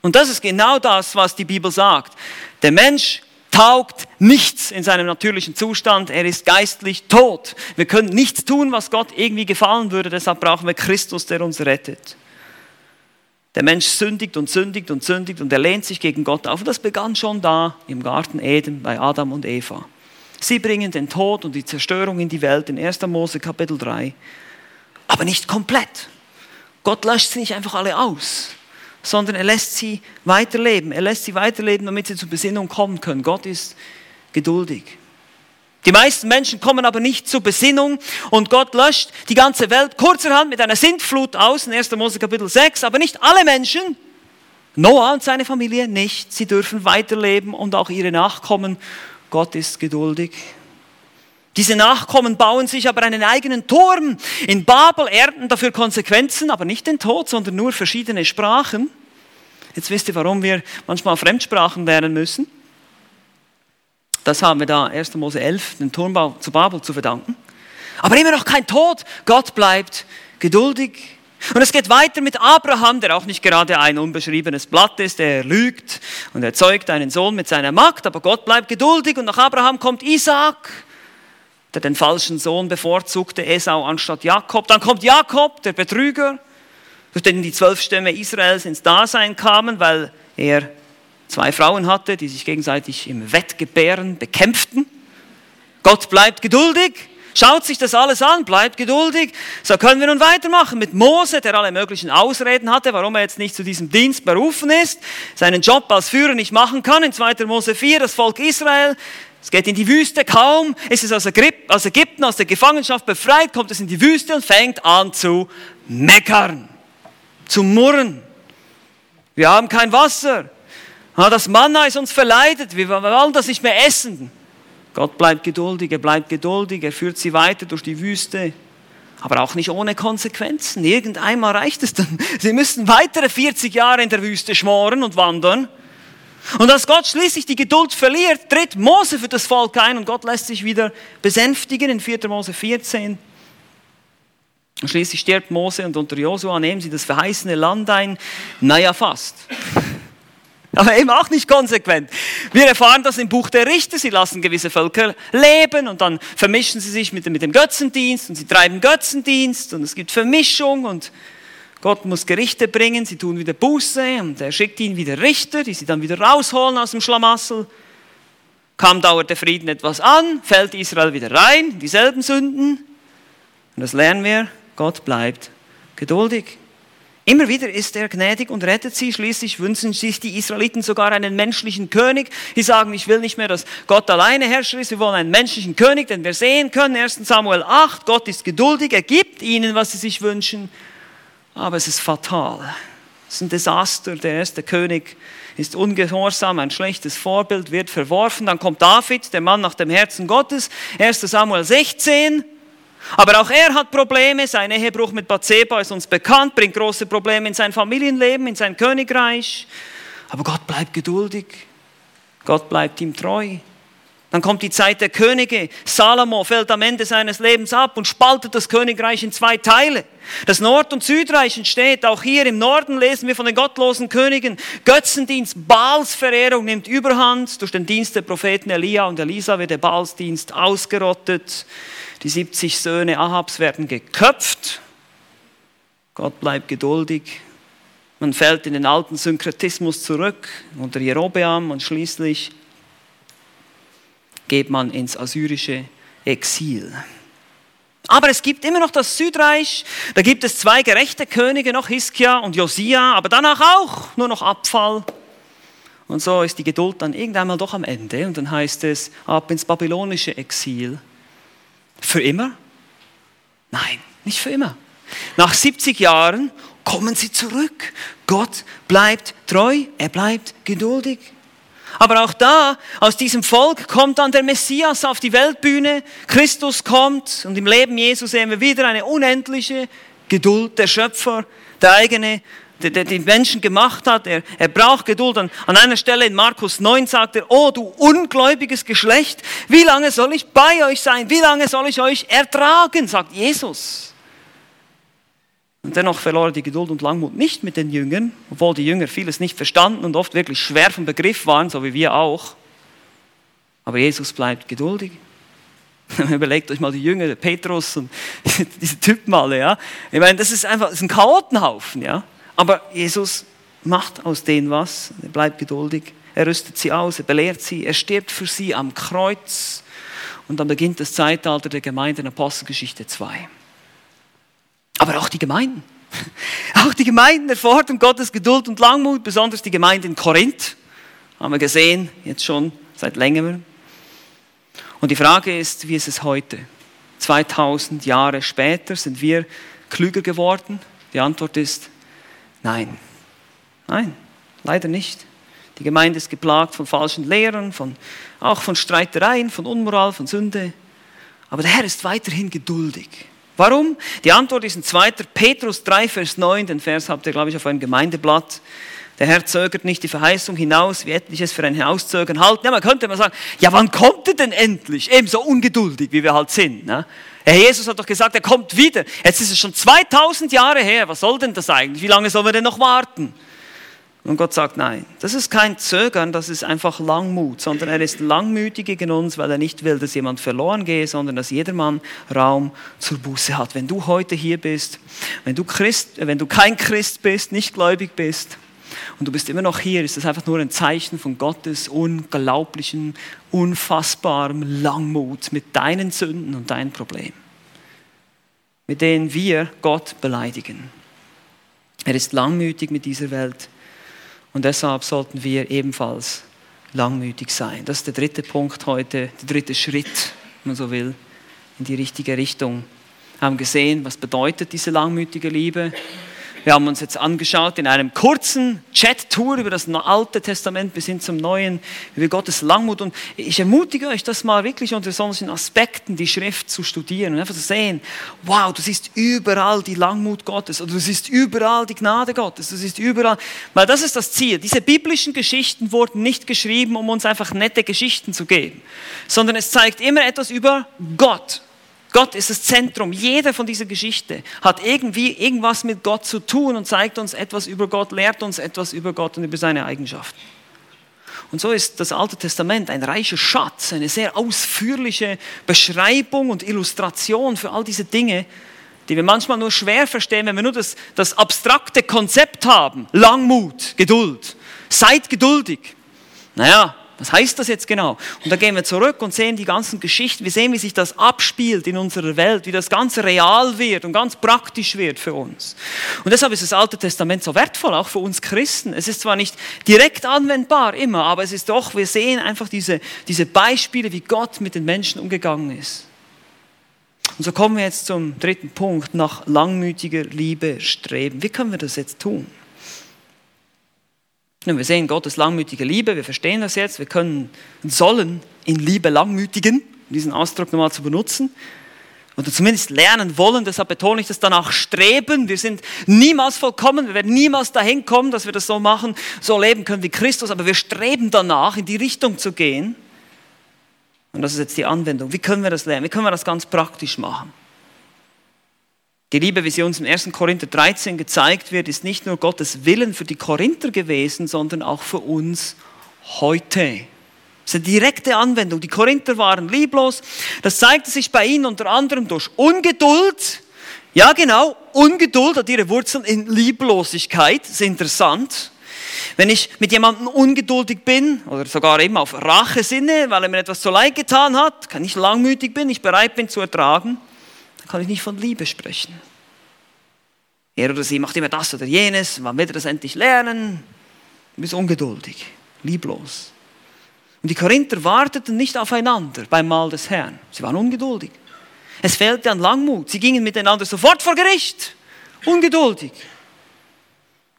Und das ist genau das, was die Bibel sagt. Der Mensch taugt nichts in seinem natürlichen Zustand, er ist geistlich tot. Wir können nichts tun, was Gott irgendwie gefallen würde, deshalb brauchen wir Christus, der uns rettet. Der Mensch sündigt und sündigt und sündigt und er lehnt sich gegen Gott auf. Und das begann schon da im Garten Eden bei Adam und Eva. Sie bringen den Tod und die Zerstörung in die Welt in 1. Mose Kapitel 3. Aber nicht komplett. Gott löscht sie nicht einfach alle aus, sondern er lässt sie weiterleben. Er lässt sie weiterleben, damit sie zur Besinnung kommen können. Gott ist geduldig. Die meisten Menschen kommen aber nicht zur Besinnung und Gott löscht die ganze Welt kurzerhand mit einer Sintflut aus in 1. Mose Kapitel 6, aber nicht alle Menschen. Noah und seine Familie nicht. Sie dürfen weiterleben und auch ihre Nachkommen. Gott ist geduldig. Diese Nachkommen bauen sich aber einen eigenen Turm. In Babel ernten dafür Konsequenzen, aber nicht den Tod, sondern nur verschiedene Sprachen. Jetzt wisst ihr, warum wir manchmal Fremdsprachen lernen müssen. Das haben wir da 1. Mose 11, den Turmbau zu Babel zu verdanken. Aber immer noch kein Tod. Gott bleibt geduldig. Und es geht weiter mit Abraham, der auch nicht gerade ein unbeschriebenes Blatt ist. Er lügt und er zeugt einen Sohn mit seiner Magd, aber Gott bleibt geduldig. Und nach Abraham kommt Isaac, der den falschen Sohn bevorzugte, Esau anstatt Jakob. Dann kommt Jakob, der Betrüger, durch den die zwölf Stämme Israels ins Dasein kamen, weil er zwei Frauen hatte, die sich gegenseitig im Wettgebären bekämpften. Gott bleibt geduldig, schaut sich das alles an, bleibt geduldig. So können wir nun weitermachen mit Mose, der alle möglichen Ausreden hatte, warum er jetzt nicht zu diesem Dienst berufen ist, seinen Job als Führer nicht machen kann. In 2. Mose 4, das Volk Israel, es geht in die Wüste, kaum ist es aus Ägypten, aus der Gefangenschaft befreit, kommt es in die Wüste und fängt an zu meckern, zu murren. Wir haben kein Wasser, das Manna ist uns verleidet, wir wollen das nicht mehr essen. Gott bleibt geduldig, er bleibt geduldig, er führt sie weiter durch die Wüste, aber auch nicht ohne Konsequenzen. Irgendeinmal reicht es dann. Sie müssen weitere 40 Jahre in der Wüste schmoren und wandern. Und als Gott schließlich die Geduld verliert, tritt Mose für das Volk ein und Gott lässt sich wieder besänftigen in 4. Mose 14. Und schließlich stirbt Mose und unter Josua nehmen sie das verheißene Land ein. Naja, fast aber eben auch nicht konsequent. Wir erfahren das im Buch der Richter. Sie lassen gewisse Völker leben und dann vermischen sie sich mit dem, mit dem Götzendienst und sie treiben Götzendienst und es gibt Vermischung und Gott muss Gerichte bringen. Sie tun wieder Buße und er schickt ihnen wieder Richter, die sie dann wieder rausholen aus dem Schlamassel. Kaum dauert der Frieden etwas an, fällt Israel wieder rein, dieselben Sünden. Und das lernen wir, Gott bleibt geduldig. Immer wieder ist er gnädig und rettet sie. Schließlich wünschen sich die Israeliten sogar einen menschlichen König. Die sagen, ich will nicht mehr, dass Gott alleine Herrscher ist. Wir wollen einen menschlichen König, den wir sehen können. 1 Samuel 8. Gott ist geduldig. Er gibt ihnen, was sie sich wünschen. Aber es ist fatal. Es ist ein Desaster. Der erste König ist ungehorsam, ein schlechtes Vorbild, wird verworfen. Dann kommt David, der Mann nach dem Herzen Gottes. 1 Samuel 16. Aber auch er hat Probleme. Sein Ehebruch mit Bathseba ist uns bekannt, bringt große Probleme in sein Familienleben, in sein Königreich. Aber Gott bleibt geduldig. Gott bleibt ihm treu. Dann kommt die Zeit der Könige. Salomo fällt am Ende seines Lebens ab und spaltet das Königreich in zwei Teile. Das Nord- und Südreich entsteht. Auch hier im Norden lesen wir von den gottlosen Königen. Götzendienst, Baalsverehrung nimmt Überhand. Durch den Dienst der Propheten Elia und Elisa wird der Baalsdienst ausgerottet. Die 70 Söhne Ahabs werden geköpft. Gott bleibt geduldig. Man fällt in den alten Synkretismus zurück unter Jerobeam und schließlich geht man ins assyrische Exil. Aber es gibt immer noch das Südreich, da gibt es zwei gerechte Könige noch, Hiskia und Josia, aber danach auch nur noch Abfall. Und so ist die Geduld dann irgendwann mal doch am Ende und dann heißt es ab ins babylonische Exil. Für immer? Nein, nicht für immer. Nach 70 Jahren kommen sie zurück. Gott bleibt treu, er bleibt geduldig. Aber auch da, aus diesem Volk kommt dann der Messias auf die Weltbühne. Christus kommt und im Leben Jesu sehen wir wieder eine unendliche Geduld. Der Schöpfer, der eigene der, der die Menschen gemacht hat. Er, er braucht Geduld. An, an einer Stelle in Markus 9 sagt er, oh du ungläubiges Geschlecht, wie lange soll ich bei euch sein? Wie lange soll ich euch ertragen? sagt Jesus. Und dennoch verlor er die Geduld und Langmut nicht mit den Jüngern, obwohl die Jünger vieles nicht verstanden und oft wirklich schwer vom Begriff waren, so wie wir auch. Aber Jesus bleibt geduldig. Überlegt euch mal die Jünger, der Petrus und diese Typen alle, ja. Ich meine, das ist einfach, das ist ein Chaotenhaufen, ja. Aber Jesus macht aus denen was, er bleibt geduldig, er rüstet sie aus, er belehrt sie, er stirbt für sie am Kreuz und dann beginnt das Zeitalter der Gemeinde in Apostelgeschichte 2. Aber auch die Gemeinden, auch die Gemeinden erfordern Gottes Geduld und Langmut, besonders die Gemeinde in Korinth, haben wir gesehen, jetzt schon seit längerem. Und die Frage ist, wie ist es heute? 2000 Jahre später sind wir klüger geworden? Die Antwort ist Nein, nein, leider nicht. Die Gemeinde ist geplagt von falschen Lehrern, von, auch von Streitereien, von Unmoral, von Sünde. Aber der Herr ist weiterhin geduldig. Warum? Die Antwort ist in 2. Petrus 3, Vers 9. Den Vers habt ihr, glaube ich, auf eurem Gemeindeblatt. Der Herr zögert nicht die Verheißung hinaus, wie etliches für ein Hinauszögern halten. Ja, man könnte mal sagen, ja, wann kommt er denn endlich? Ebenso ungeduldig, wie wir halt sind. Ne? Herr Jesus hat doch gesagt, er kommt wieder. Jetzt ist es schon 2000 Jahre her. Was soll denn das eigentlich? Wie lange sollen wir denn noch warten? Und Gott sagt, nein, das ist kein Zögern, das ist einfach Langmut, sondern er ist langmütig gegen uns, weil er nicht will, dass jemand verloren gehe, sondern dass jedermann Raum zur Buße hat. Wenn du heute hier bist, wenn du, Christ, wenn du kein Christ bist, nicht gläubig bist, und du bist immer noch hier, ist das einfach nur ein Zeichen von Gottes unglaublichen, unfassbarem Langmut mit deinen Sünden und deinen Problemen, mit denen wir Gott beleidigen. Er ist langmütig mit dieser Welt und deshalb sollten wir ebenfalls langmütig sein. Das ist der dritte Punkt heute, der dritte Schritt, wenn man so will, in die richtige Richtung. Wir haben gesehen, was bedeutet diese langmütige Liebe. Wir haben uns jetzt angeschaut in einem kurzen Chat-Tour über das Alte Testament bis hin zum Neuen, über Gottes Langmut. Und ich ermutige euch, das mal wirklich unter solchen Aspekten die Schrift zu studieren und einfach zu sehen, wow, du siehst überall die Langmut Gottes oder du siehst überall die Gnade Gottes, du siehst überall, weil das ist das Ziel. Diese biblischen Geschichten wurden nicht geschrieben, um uns einfach nette Geschichten zu geben, sondern es zeigt immer etwas über Gott. Gott ist das Zentrum. Jeder von dieser Geschichte hat irgendwie irgendwas mit Gott zu tun und zeigt uns etwas über Gott, lehrt uns etwas über Gott und über seine Eigenschaften. Und so ist das Alte Testament ein reicher Schatz, eine sehr ausführliche Beschreibung und Illustration für all diese Dinge, die wir manchmal nur schwer verstehen, wenn wir nur das, das abstrakte Konzept haben. Langmut, Geduld. Seid geduldig. Naja, Was heißt das jetzt genau? Und da gehen wir zurück und sehen die ganzen Geschichten. Wir sehen, wie sich das abspielt in unserer Welt, wie das Ganze real wird und ganz praktisch wird für uns. Und deshalb ist das Alte Testament so wertvoll, auch für uns Christen. Es ist zwar nicht direkt anwendbar immer, aber es ist doch, wir sehen einfach diese, diese Beispiele, wie Gott mit den Menschen umgegangen ist. Und so kommen wir jetzt zum dritten Punkt, nach langmütiger Liebe streben. Wie können wir das jetzt tun? Nun, wir sehen Gottes langmütige Liebe, wir verstehen das jetzt, wir können, sollen in Liebe langmütigen, um diesen Ausdruck nochmal zu benutzen. Oder zumindest lernen wollen, deshalb betone ich das danach streben. Wir sind niemals vollkommen, wir werden niemals dahin kommen, dass wir das so machen, so leben können wie Christus, aber wir streben danach, in die Richtung zu gehen. Und das ist jetzt die Anwendung. Wie können wir das lernen? Wie können wir das ganz praktisch machen? Die Liebe, wie sie uns im 1. Korinther 13 gezeigt wird, ist nicht nur Gottes Willen für die Korinther gewesen, sondern auch für uns heute. Das ist eine direkte Anwendung. Die Korinther waren lieblos. Das zeigte sich bei ihnen unter anderem durch Ungeduld. Ja, genau, Ungeduld hat ihre Wurzeln in Lieblosigkeit. Das ist interessant. Wenn ich mit jemandem ungeduldig bin oder sogar eben auf Rache sinne, weil er mir etwas zu leid getan hat, kann ich langmütig bin, ich bereit bin zu ertragen, kann ich nicht von Liebe sprechen. Er oder sie macht immer das oder jenes, wann wird er das endlich lernen? Du bist ungeduldig, lieblos. Und die Korinther warteten nicht aufeinander beim Mahl des Herrn. Sie waren ungeduldig. Es fehlte an Langmut. Sie gingen miteinander sofort vor Gericht. Ungeduldig.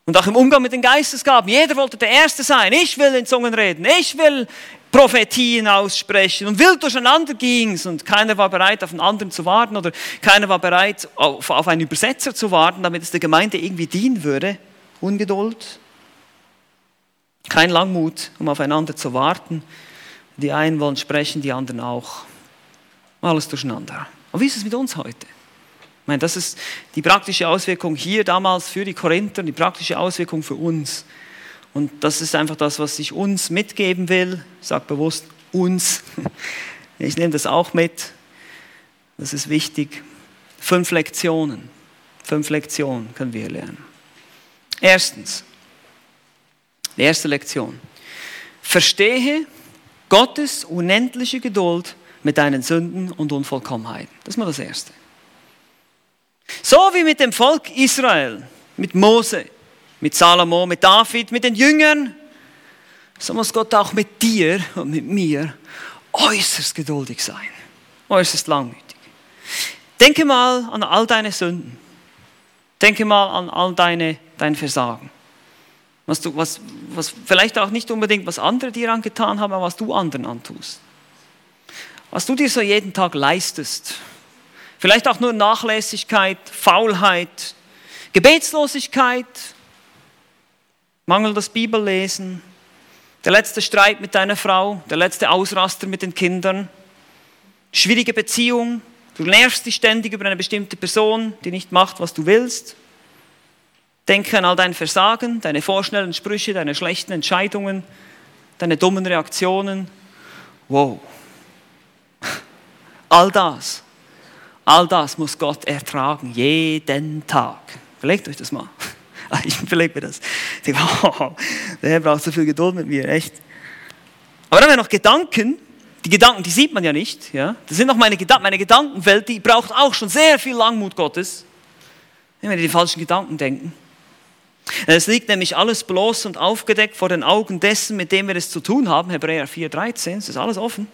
Und auch im Umgang mit den Geistesgaben. Jeder wollte der Erste sein. Ich will in Zungen reden. Ich will Prophetien aussprechen. Und wild durcheinander ging es und keiner war bereit, auf einen anderen zu warten oder keiner war bereit, auf, auf einen Übersetzer zu warten, damit es der Gemeinde irgendwie dienen würde. Ungeduld. Kein Langmut, um aufeinander zu warten. Die einen wollen sprechen, die anderen auch. Alles durcheinander. Aber wie ist es mit uns heute? Meine, das ist die praktische Auswirkung hier damals für die Korinther, die praktische Auswirkung für uns. Und das ist einfach das, was ich uns mitgeben will. Ich sage bewusst uns. Ich nehme das auch mit. Das ist wichtig. Fünf Lektionen. Fünf Lektionen können wir lernen. Erstens, die erste Lektion. Verstehe Gottes unendliche Geduld mit deinen Sünden und Unvollkommenheiten. Das ist mal das Erste. So wie mit dem Volk Israel, mit Mose, mit Salomo, mit David, mit den Jüngern, so muss Gott auch mit dir und mit mir äußerst geduldig sein, äußerst langmütig. Denke mal an all deine Sünden. Denke mal an all deine, dein Versagen. Was du, was, was, vielleicht auch nicht unbedingt, was andere dir angetan haben, aber was du anderen antust. Was du dir so jeden Tag leistest. Vielleicht auch nur Nachlässigkeit, Faulheit, Gebetslosigkeit, mangelndes Bibellesen, der letzte Streit mit deiner Frau, der letzte Ausraster mit den Kindern, schwierige Beziehung, du nervst dich ständig über eine bestimmte Person, die nicht macht, was du willst. Denke an all dein Versagen, deine vorschnellen Sprüche, deine schlechten Entscheidungen, deine dummen Reaktionen. Wow. All das, all das muss Gott ertragen, jeden Tag. Überlegt euch das mal. Ich überlege mir das. Ich denke, wow, der Herr braucht so viel Geduld mit mir, echt. Aber dann haben wir noch Gedanken. Die Gedanken, die sieht man ja nicht. Ja? Das sind noch meine Gedanken. Meine Gedankenwelt, die braucht auch schon sehr viel Langmut Gottes, wenn wir die falschen Gedanken denken. Es liegt nämlich alles bloß und aufgedeckt vor den Augen dessen, mit dem wir es zu tun haben. Hebräer 4,13, es ist alles offen.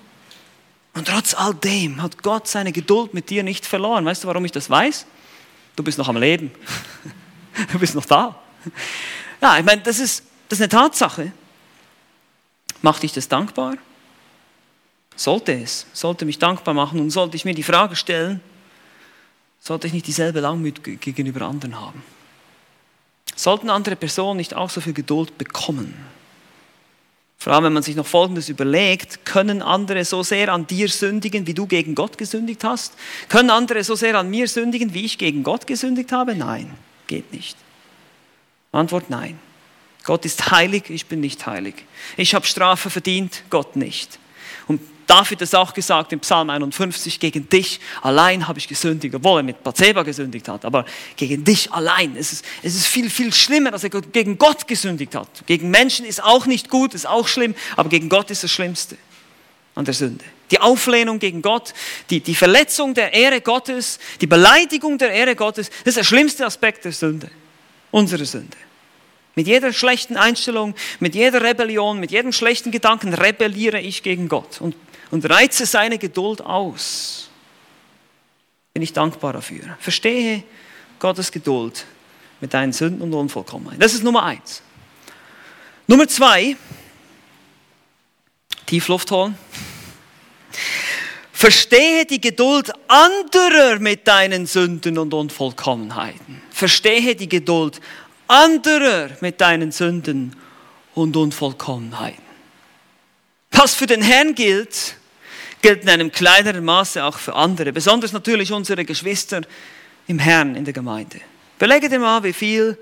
Und trotz all dem hat Gott seine Geduld mit dir nicht verloren. Weißt du, warum ich das weiß? Du bist noch am Leben. Du bist noch da. Ja, ich meine, das ist, das ist eine Tatsache. Macht dich das dankbar? Sollte es, sollte mich dankbar machen und sollte ich mir die Frage stellen, sollte ich nicht dieselbe Langmut gegenüber anderen haben? Sollten andere Personen nicht auch so viel Geduld bekommen? Vor allem, wenn man sich noch Folgendes überlegt, können andere so sehr an dir sündigen, wie du gegen Gott gesündigt hast? Können andere so sehr an mir sündigen, wie ich gegen Gott gesündigt habe? Nein. Geht nicht. Antwort nein. Gott ist heilig, ich bin nicht heilig. Ich habe Strafe verdient, Gott nicht. Und David es auch gesagt im Psalm 51, gegen dich allein habe ich gesündigt, obwohl er mit Bathseba gesündigt hat, aber gegen dich allein. Es ist, es ist viel, viel schlimmer, dass er gegen Gott gesündigt hat. Gegen Menschen ist auch nicht gut, ist auch schlimm, aber gegen Gott ist das Schlimmste an der Sünde. Die Auflehnung gegen Gott, die, die Verletzung der Ehre Gottes, die Beleidigung der Ehre Gottes, das ist der schlimmste Aspekt der Sünde, unsere Sünde. Mit jeder schlechten Einstellung, mit jeder Rebellion, mit jedem schlechten Gedanken rebelliere ich gegen Gott und, und reize seine Geduld aus. Bin ich dankbar dafür. Verstehe Gottes Geduld mit deinen Sünden und Unvollkommenheit. Das ist Nummer eins. Nummer zwei, Tiefluft holen. Verstehe die Geduld anderer mit deinen Sünden und Unvollkommenheiten. Verstehe die Geduld anderer mit deinen Sünden und Unvollkommenheiten. Was für den Herrn gilt, gilt in einem kleineren Maße auch für andere, besonders natürlich unsere Geschwister im Herrn in der Gemeinde. Belege dir mal, wie viel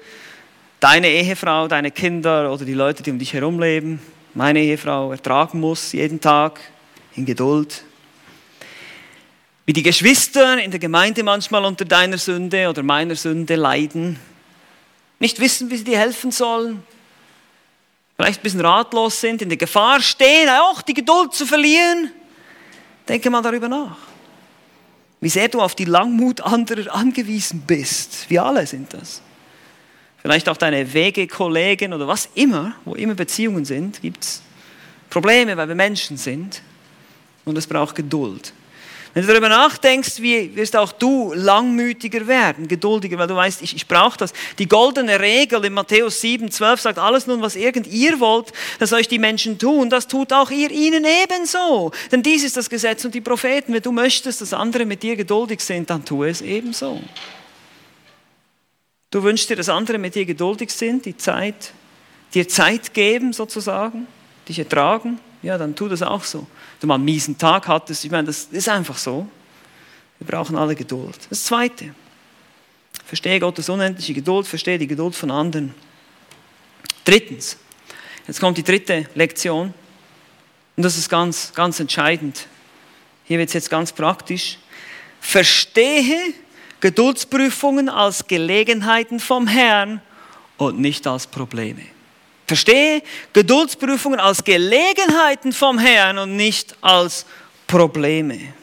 deine Ehefrau, deine Kinder oder die Leute, die um dich herum leben, meine Ehefrau ertragen muss, jeden Tag in Geduld. Wie die Geschwister in der Gemeinde manchmal unter deiner Sünde oder meiner Sünde leiden, nicht wissen, wie sie dir helfen sollen, vielleicht ein bisschen ratlos sind, in der Gefahr stehen, auch die Geduld zu verlieren. Denke mal darüber nach. Wie sehr du auf die Langmut anderer angewiesen bist. Wir alle sind das. Vielleicht auch deine Wegekollegen oder was immer, wo immer Beziehungen sind, gibt es Probleme, weil wir Menschen sind. Und es braucht Geduld. Wenn du darüber nachdenkst, wie wirst auch du langmütiger werden, geduldiger, weil du weißt, ich, ich brauche das. Die goldene Regel in Matthäus 7, 12 sagt, alles nun, was irgend ihr wollt, dass euch die Menschen tun, das tut auch ihr ihnen ebenso. Denn dies ist das Gesetz und die Propheten. Wenn du möchtest, dass andere mit dir geduldig sind, dann tue es ebenso. Du wünschst dir, dass andere mit dir geduldig sind, die Zeit, dir Zeit geben sozusagen, dich ertragen, ja, dann tu das auch so. Du mal einen miesen Tag hattest, ich meine, das ist einfach so. Wir brauchen alle Geduld. Das Zweite. Verstehe Gottes unendliche Geduld, verstehe die Geduld von anderen. Drittens, jetzt kommt die dritte Lektion und das ist ganz, ganz entscheidend. Hier wird es jetzt ganz praktisch. Verstehe Geduldsprüfungen als Gelegenheiten vom Herrn und nicht als Probleme. Verstehe Geduldsprüfungen als Gelegenheiten vom Herrn und nicht als Probleme.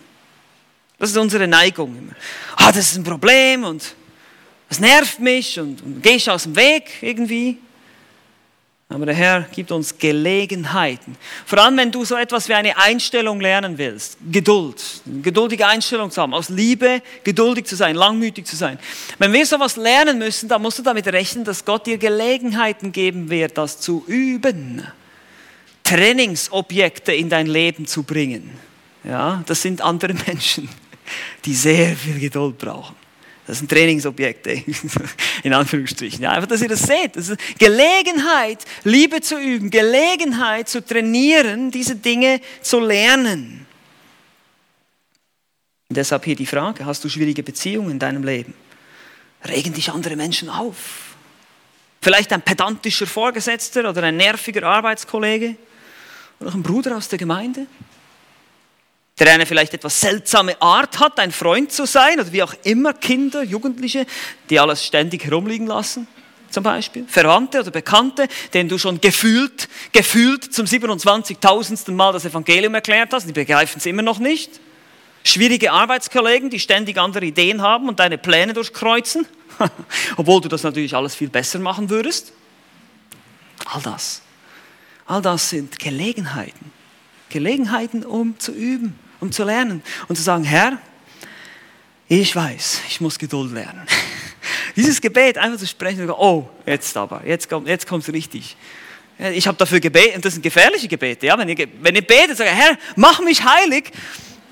Das ist unsere Neigung. Ah, das ist ein Problem und das nervt mich und, und gehe ich aus dem Weg irgendwie. Aber der Herr gibt uns Gelegenheiten. Vor allem, wenn du so etwas wie eine Einstellung lernen willst. Geduld. Geduldige Einstellung zu haben. Aus Liebe geduldig zu sein, langmütig zu sein. Wenn wir sowas lernen müssen, dann musst du damit rechnen, dass Gott dir Gelegenheiten geben wird, das zu üben. Trainingsobjekte in dein Leben zu bringen. Ja, das sind andere Menschen, die sehr viel Geduld brauchen. Das sind Trainingsobjekte, in Anführungsstrichen. Ja, einfach, dass ihr das seht. Das ist Gelegenheit, Liebe zu üben, Gelegenheit zu trainieren, diese Dinge zu lernen. Und deshalb hier die Frage, hast du schwierige Beziehungen in deinem Leben? Regen dich andere Menschen auf? Vielleicht ein pedantischer Vorgesetzter oder ein nerviger Arbeitskollege? Oder ein Bruder aus der Gemeinde? Der eine vielleicht etwas seltsame Art hat, ein Freund zu sein oder wie auch immer, Kinder, Jugendliche, die alles ständig herumliegen lassen, zum Beispiel, Verwandte oder Bekannte, denen du schon gefühlt, gefühlt zum 27.000. Mal das Evangelium erklärt hast, die begreifen es immer noch nicht. Schwierige Arbeitskollegen, die ständig andere Ideen haben und deine Pläne durchkreuzen, obwohl du das natürlich alles viel besser machen würdest. All das, all das sind Gelegenheiten. Gelegenheiten, um zu üben um zu lernen und zu sagen, Herr, ich weiß, ich muss Geduld lernen. Dieses Gebet einfach zu sprechen, und sagen, oh, jetzt aber, jetzt kommt jetzt kommt's richtig. Ich habe dafür gebetet, und das sind gefährliche Gebete. Ja? Wenn, ihr, wenn ihr betet, sagt, Herr, mach mich heilig,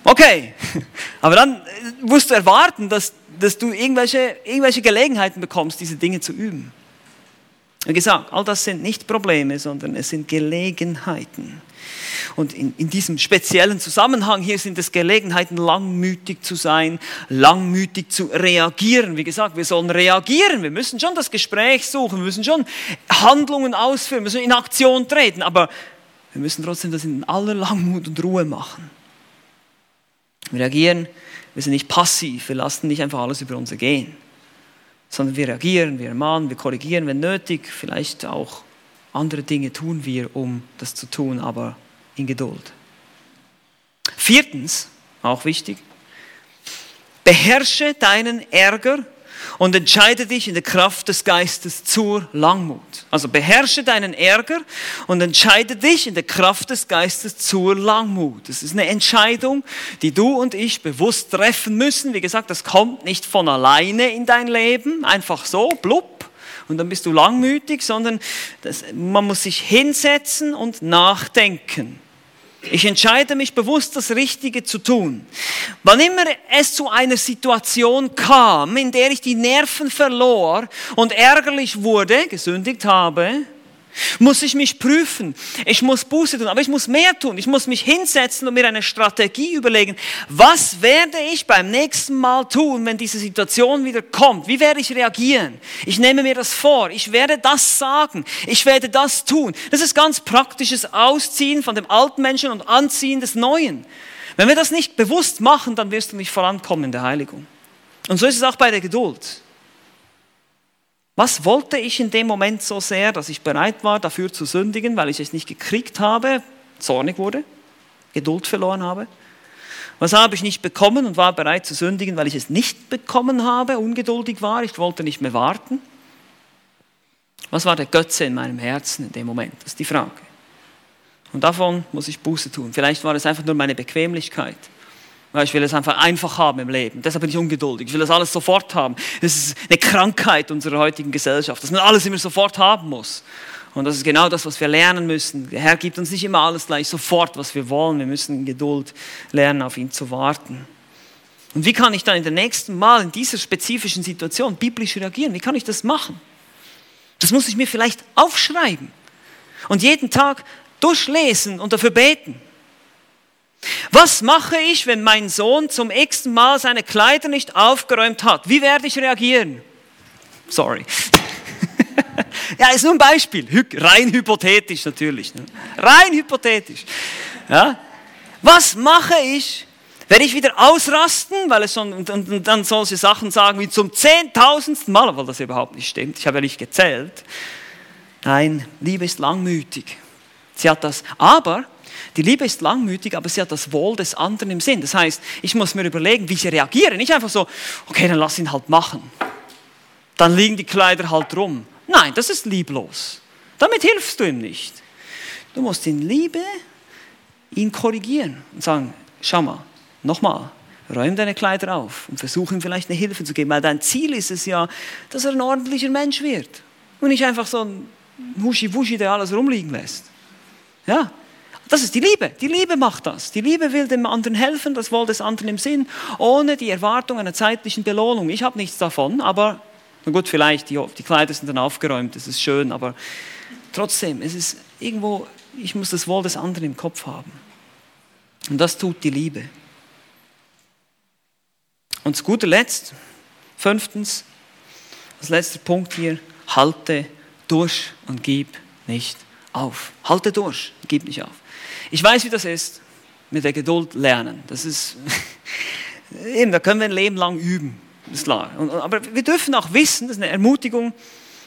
okay. Aber dann musst du erwarten, dass, dass du irgendwelche, irgendwelche Gelegenheiten bekommst, diese Dinge zu üben. Wie gesagt, all das sind nicht Probleme, sondern es sind Gelegenheiten. Und in, in diesem speziellen Zusammenhang hier sind es Gelegenheiten, langmütig zu sein, langmütig zu reagieren. Wie gesagt, wir sollen reagieren. Wir müssen schon das Gespräch suchen. Wir müssen schon Handlungen ausführen. Wir müssen in Aktion treten. Aber wir müssen trotzdem das in aller Langmut und Ruhe machen. Wir reagieren, wir sind nicht passiv, wir lassen nicht einfach alles über uns ergehen, sondern wir reagieren, wir ermahnen, wir korrigieren, wenn nötig, vielleicht auch andere Dinge tun wir, um das zu tun, aber in Geduld. Viertens, auch wichtig, beherrsche deinen Ärger und entscheide dich in der Kraft des Geistes zur Langmut. Also beherrsche deinen Ärger und entscheide dich in der Kraft des Geistes zur Langmut. Das ist eine Entscheidung, die du und ich bewusst treffen müssen. Wie gesagt, das kommt nicht von alleine in dein Leben, einfach so, blub, und dann bist du langmütig, sondern das, man muss sich hinsetzen und nachdenken. Ich entscheide mich bewusst, das Richtige zu tun. Wann immer es zu einer Situation kam, in der ich die Nerven verlor und ärgerlich wurde, gesündigt habe, muss ich mich prüfen. Ich muss Buße tun, aber ich muss mehr tun. Ich muss mich hinsetzen und mir eine Strategie überlegen. Was werde ich beim nächsten Mal tun, wenn diese Situation wieder kommt? Wie werde ich reagieren? Ich nehme mir das vor. Ich werde das sagen. Ich werde das tun. Das ist ganz praktisches Ausziehen von dem alten Menschen und Anziehen des Neuen. Wenn wir das nicht bewusst machen, dann wirst du nicht vorankommen in der Heiligung. Und so ist es auch bei der Geduld. Was wollte ich in dem Moment so sehr, dass ich bereit war, dafür zu sündigen, weil ich es nicht gekriegt habe, zornig wurde, Geduld verloren habe? Was habe ich nicht bekommen und war bereit zu sündigen, weil ich es nicht bekommen habe, ungeduldig war, ich wollte nicht mehr warten? Was war der Götze in meinem Herzen in dem Moment? Das ist die Frage. Und davon muss ich Buße tun. Vielleicht war es einfach nur meine Bequemlichkeit. Ich will es einfach einfach haben im Leben. Deshalb bin ich ungeduldig. Ich will das alles sofort haben. Es ist eine Krankheit unserer heutigen Gesellschaft, dass man alles immer sofort haben muss. Und das ist genau das, was wir lernen müssen. Der Herr gibt uns nicht immer alles gleich sofort, was wir wollen. Wir müssen in Geduld lernen, auf ihn zu warten. Und wie kann ich dann in der nächsten Mal in dieser spezifischen Situation biblisch reagieren? Wie kann ich das machen? Das muss ich mir vielleicht aufschreiben und jeden Tag durchlesen und dafür beten. Was mache ich, wenn mein Sohn zum x Mal seine Kleider nicht aufgeräumt hat? Wie werde ich reagieren? Sorry. ja, ist nur ein Beispiel. Rein hypothetisch natürlich. Ne? Rein hypothetisch. Ja? Was mache ich, werde ich wieder ausrasten, weil es schon, und, und, und dann solche Sachen sagen wie zum zehntausendsten Mal, obwohl das überhaupt nicht stimmt. Ich habe ja nicht gezählt. Nein, Liebe ist langmütig. Sie hat das, aber die Liebe ist langmütig, aber sie hat das Wohl des anderen im Sinn. Das heißt, ich muss mir überlegen, wie ich reagiere. Nicht einfach so, okay, dann lass ihn halt machen. Dann liegen die Kleider halt rum. Nein, das ist lieblos. Damit hilfst du ihm nicht. Du musst in Liebe ihn korrigieren und sagen, schau mal, nochmal, räum deine Kleider auf und versuch ihm vielleicht eine Hilfe zu geben, weil dein Ziel ist es ja, dass er ein ordentlicher Mensch wird und nicht einfach so ein Huschi-Wuschi, der alles rumliegen lässt. Ja, das ist die Liebe. Die Liebe macht das. Die Liebe will dem anderen helfen, das Wohl des anderen im Sinn, ohne die Erwartung einer zeitlichen Belohnung. Ich habe nichts davon, aber na gut, vielleicht, die, die Kleider sind dann aufgeräumt, das ist schön, aber trotzdem, es ist irgendwo, ich muss das Wohl des anderen im Kopf haben. Und das tut die Liebe. Und zu guter Letzt, fünftens, als letzter Punkt hier, halte durch und gib nicht auf. Halte durch, gib nicht auf. Ich weiß, wie das ist, mit der Geduld lernen. Das ist, eben, da können wir ein Leben lang üben. Ist klar. aber wir dürfen auch wissen, das ist eine Ermutigung,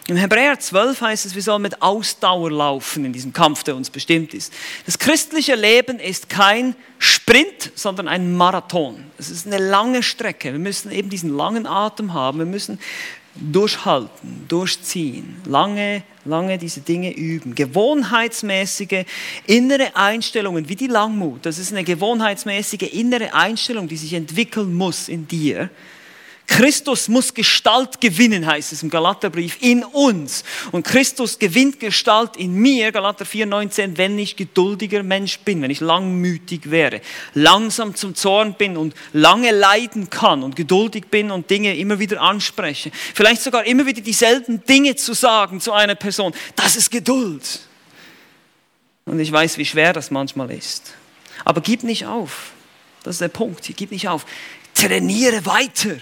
im Hebräer 12 heißt es, wir sollen mit Ausdauer laufen in diesem Kampf, der uns bestimmt ist. Das christliche Leben ist kein Sprint, sondern ein Marathon. Es ist eine lange Strecke. Wir müssen eben diesen langen Atem haben. Wir müssen durchhalten, durchziehen, lange, lange diese Dinge üben. Gewohnheitsmäßige innere Einstellungen wie die Langmut, das ist eine gewohnheitsmäßige innere Einstellung, die sich entwickeln muss in dir Christus muss Gestalt gewinnen, heißt es im Galaterbrief, in uns. Und Christus gewinnt Gestalt in mir, Galater 4,19, wenn ich geduldiger Mensch bin, wenn ich langmütig wäre, langsam zum Zorn bin und lange leiden kann und geduldig bin und Dinge immer wieder anspreche. Vielleicht sogar immer wieder dieselben Dinge zu sagen zu einer Person. Das ist Geduld. Und ich weiß, wie schwer das manchmal ist. Aber gib nicht auf. Das ist der Punkt. Gib nicht auf. Trainiere weiter.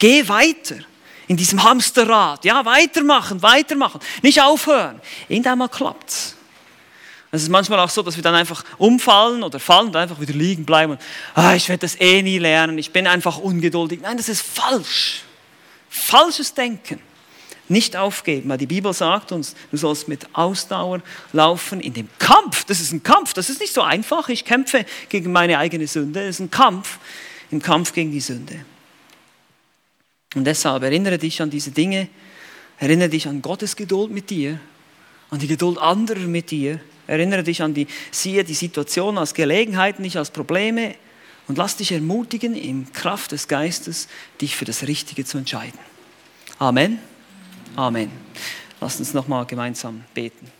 Geh weiter in diesem Hamsterrad. Ja, weitermachen, weitermachen. Nicht aufhören. Irgendwann mal klappt's. Es ist manchmal auch so, dass wir dann einfach umfallen oder fallen und einfach wieder liegen bleiben. Und, ah, ich werde das eh nie lernen, ich bin einfach ungeduldig. Nein, das ist falsch. Falsches Denken. Nicht aufgeben, weil die Bibel sagt uns, du sollst mit Ausdauer laufen in dem Kampf. Das ist ein Kampf, das ist nicht so einfach. Ich kämpfe gegen meine eigene Sünde. Das ist ein Kampf, im Kampf gegen die Sünde. Und deshalb erinnere dich an diese Dinge, erinnere dich an Gottes Geduld mit dir, an die Geduld anderer mit dir Erinnere dich an die, siehe die Situation als Gelegenheiten, nicht als Probleme und lass dich ermutigen, in Kraft des Geistes dich für das Richtige zu entscheiden. Amen. Amen. Lass uns nochmal gemeinsam beten.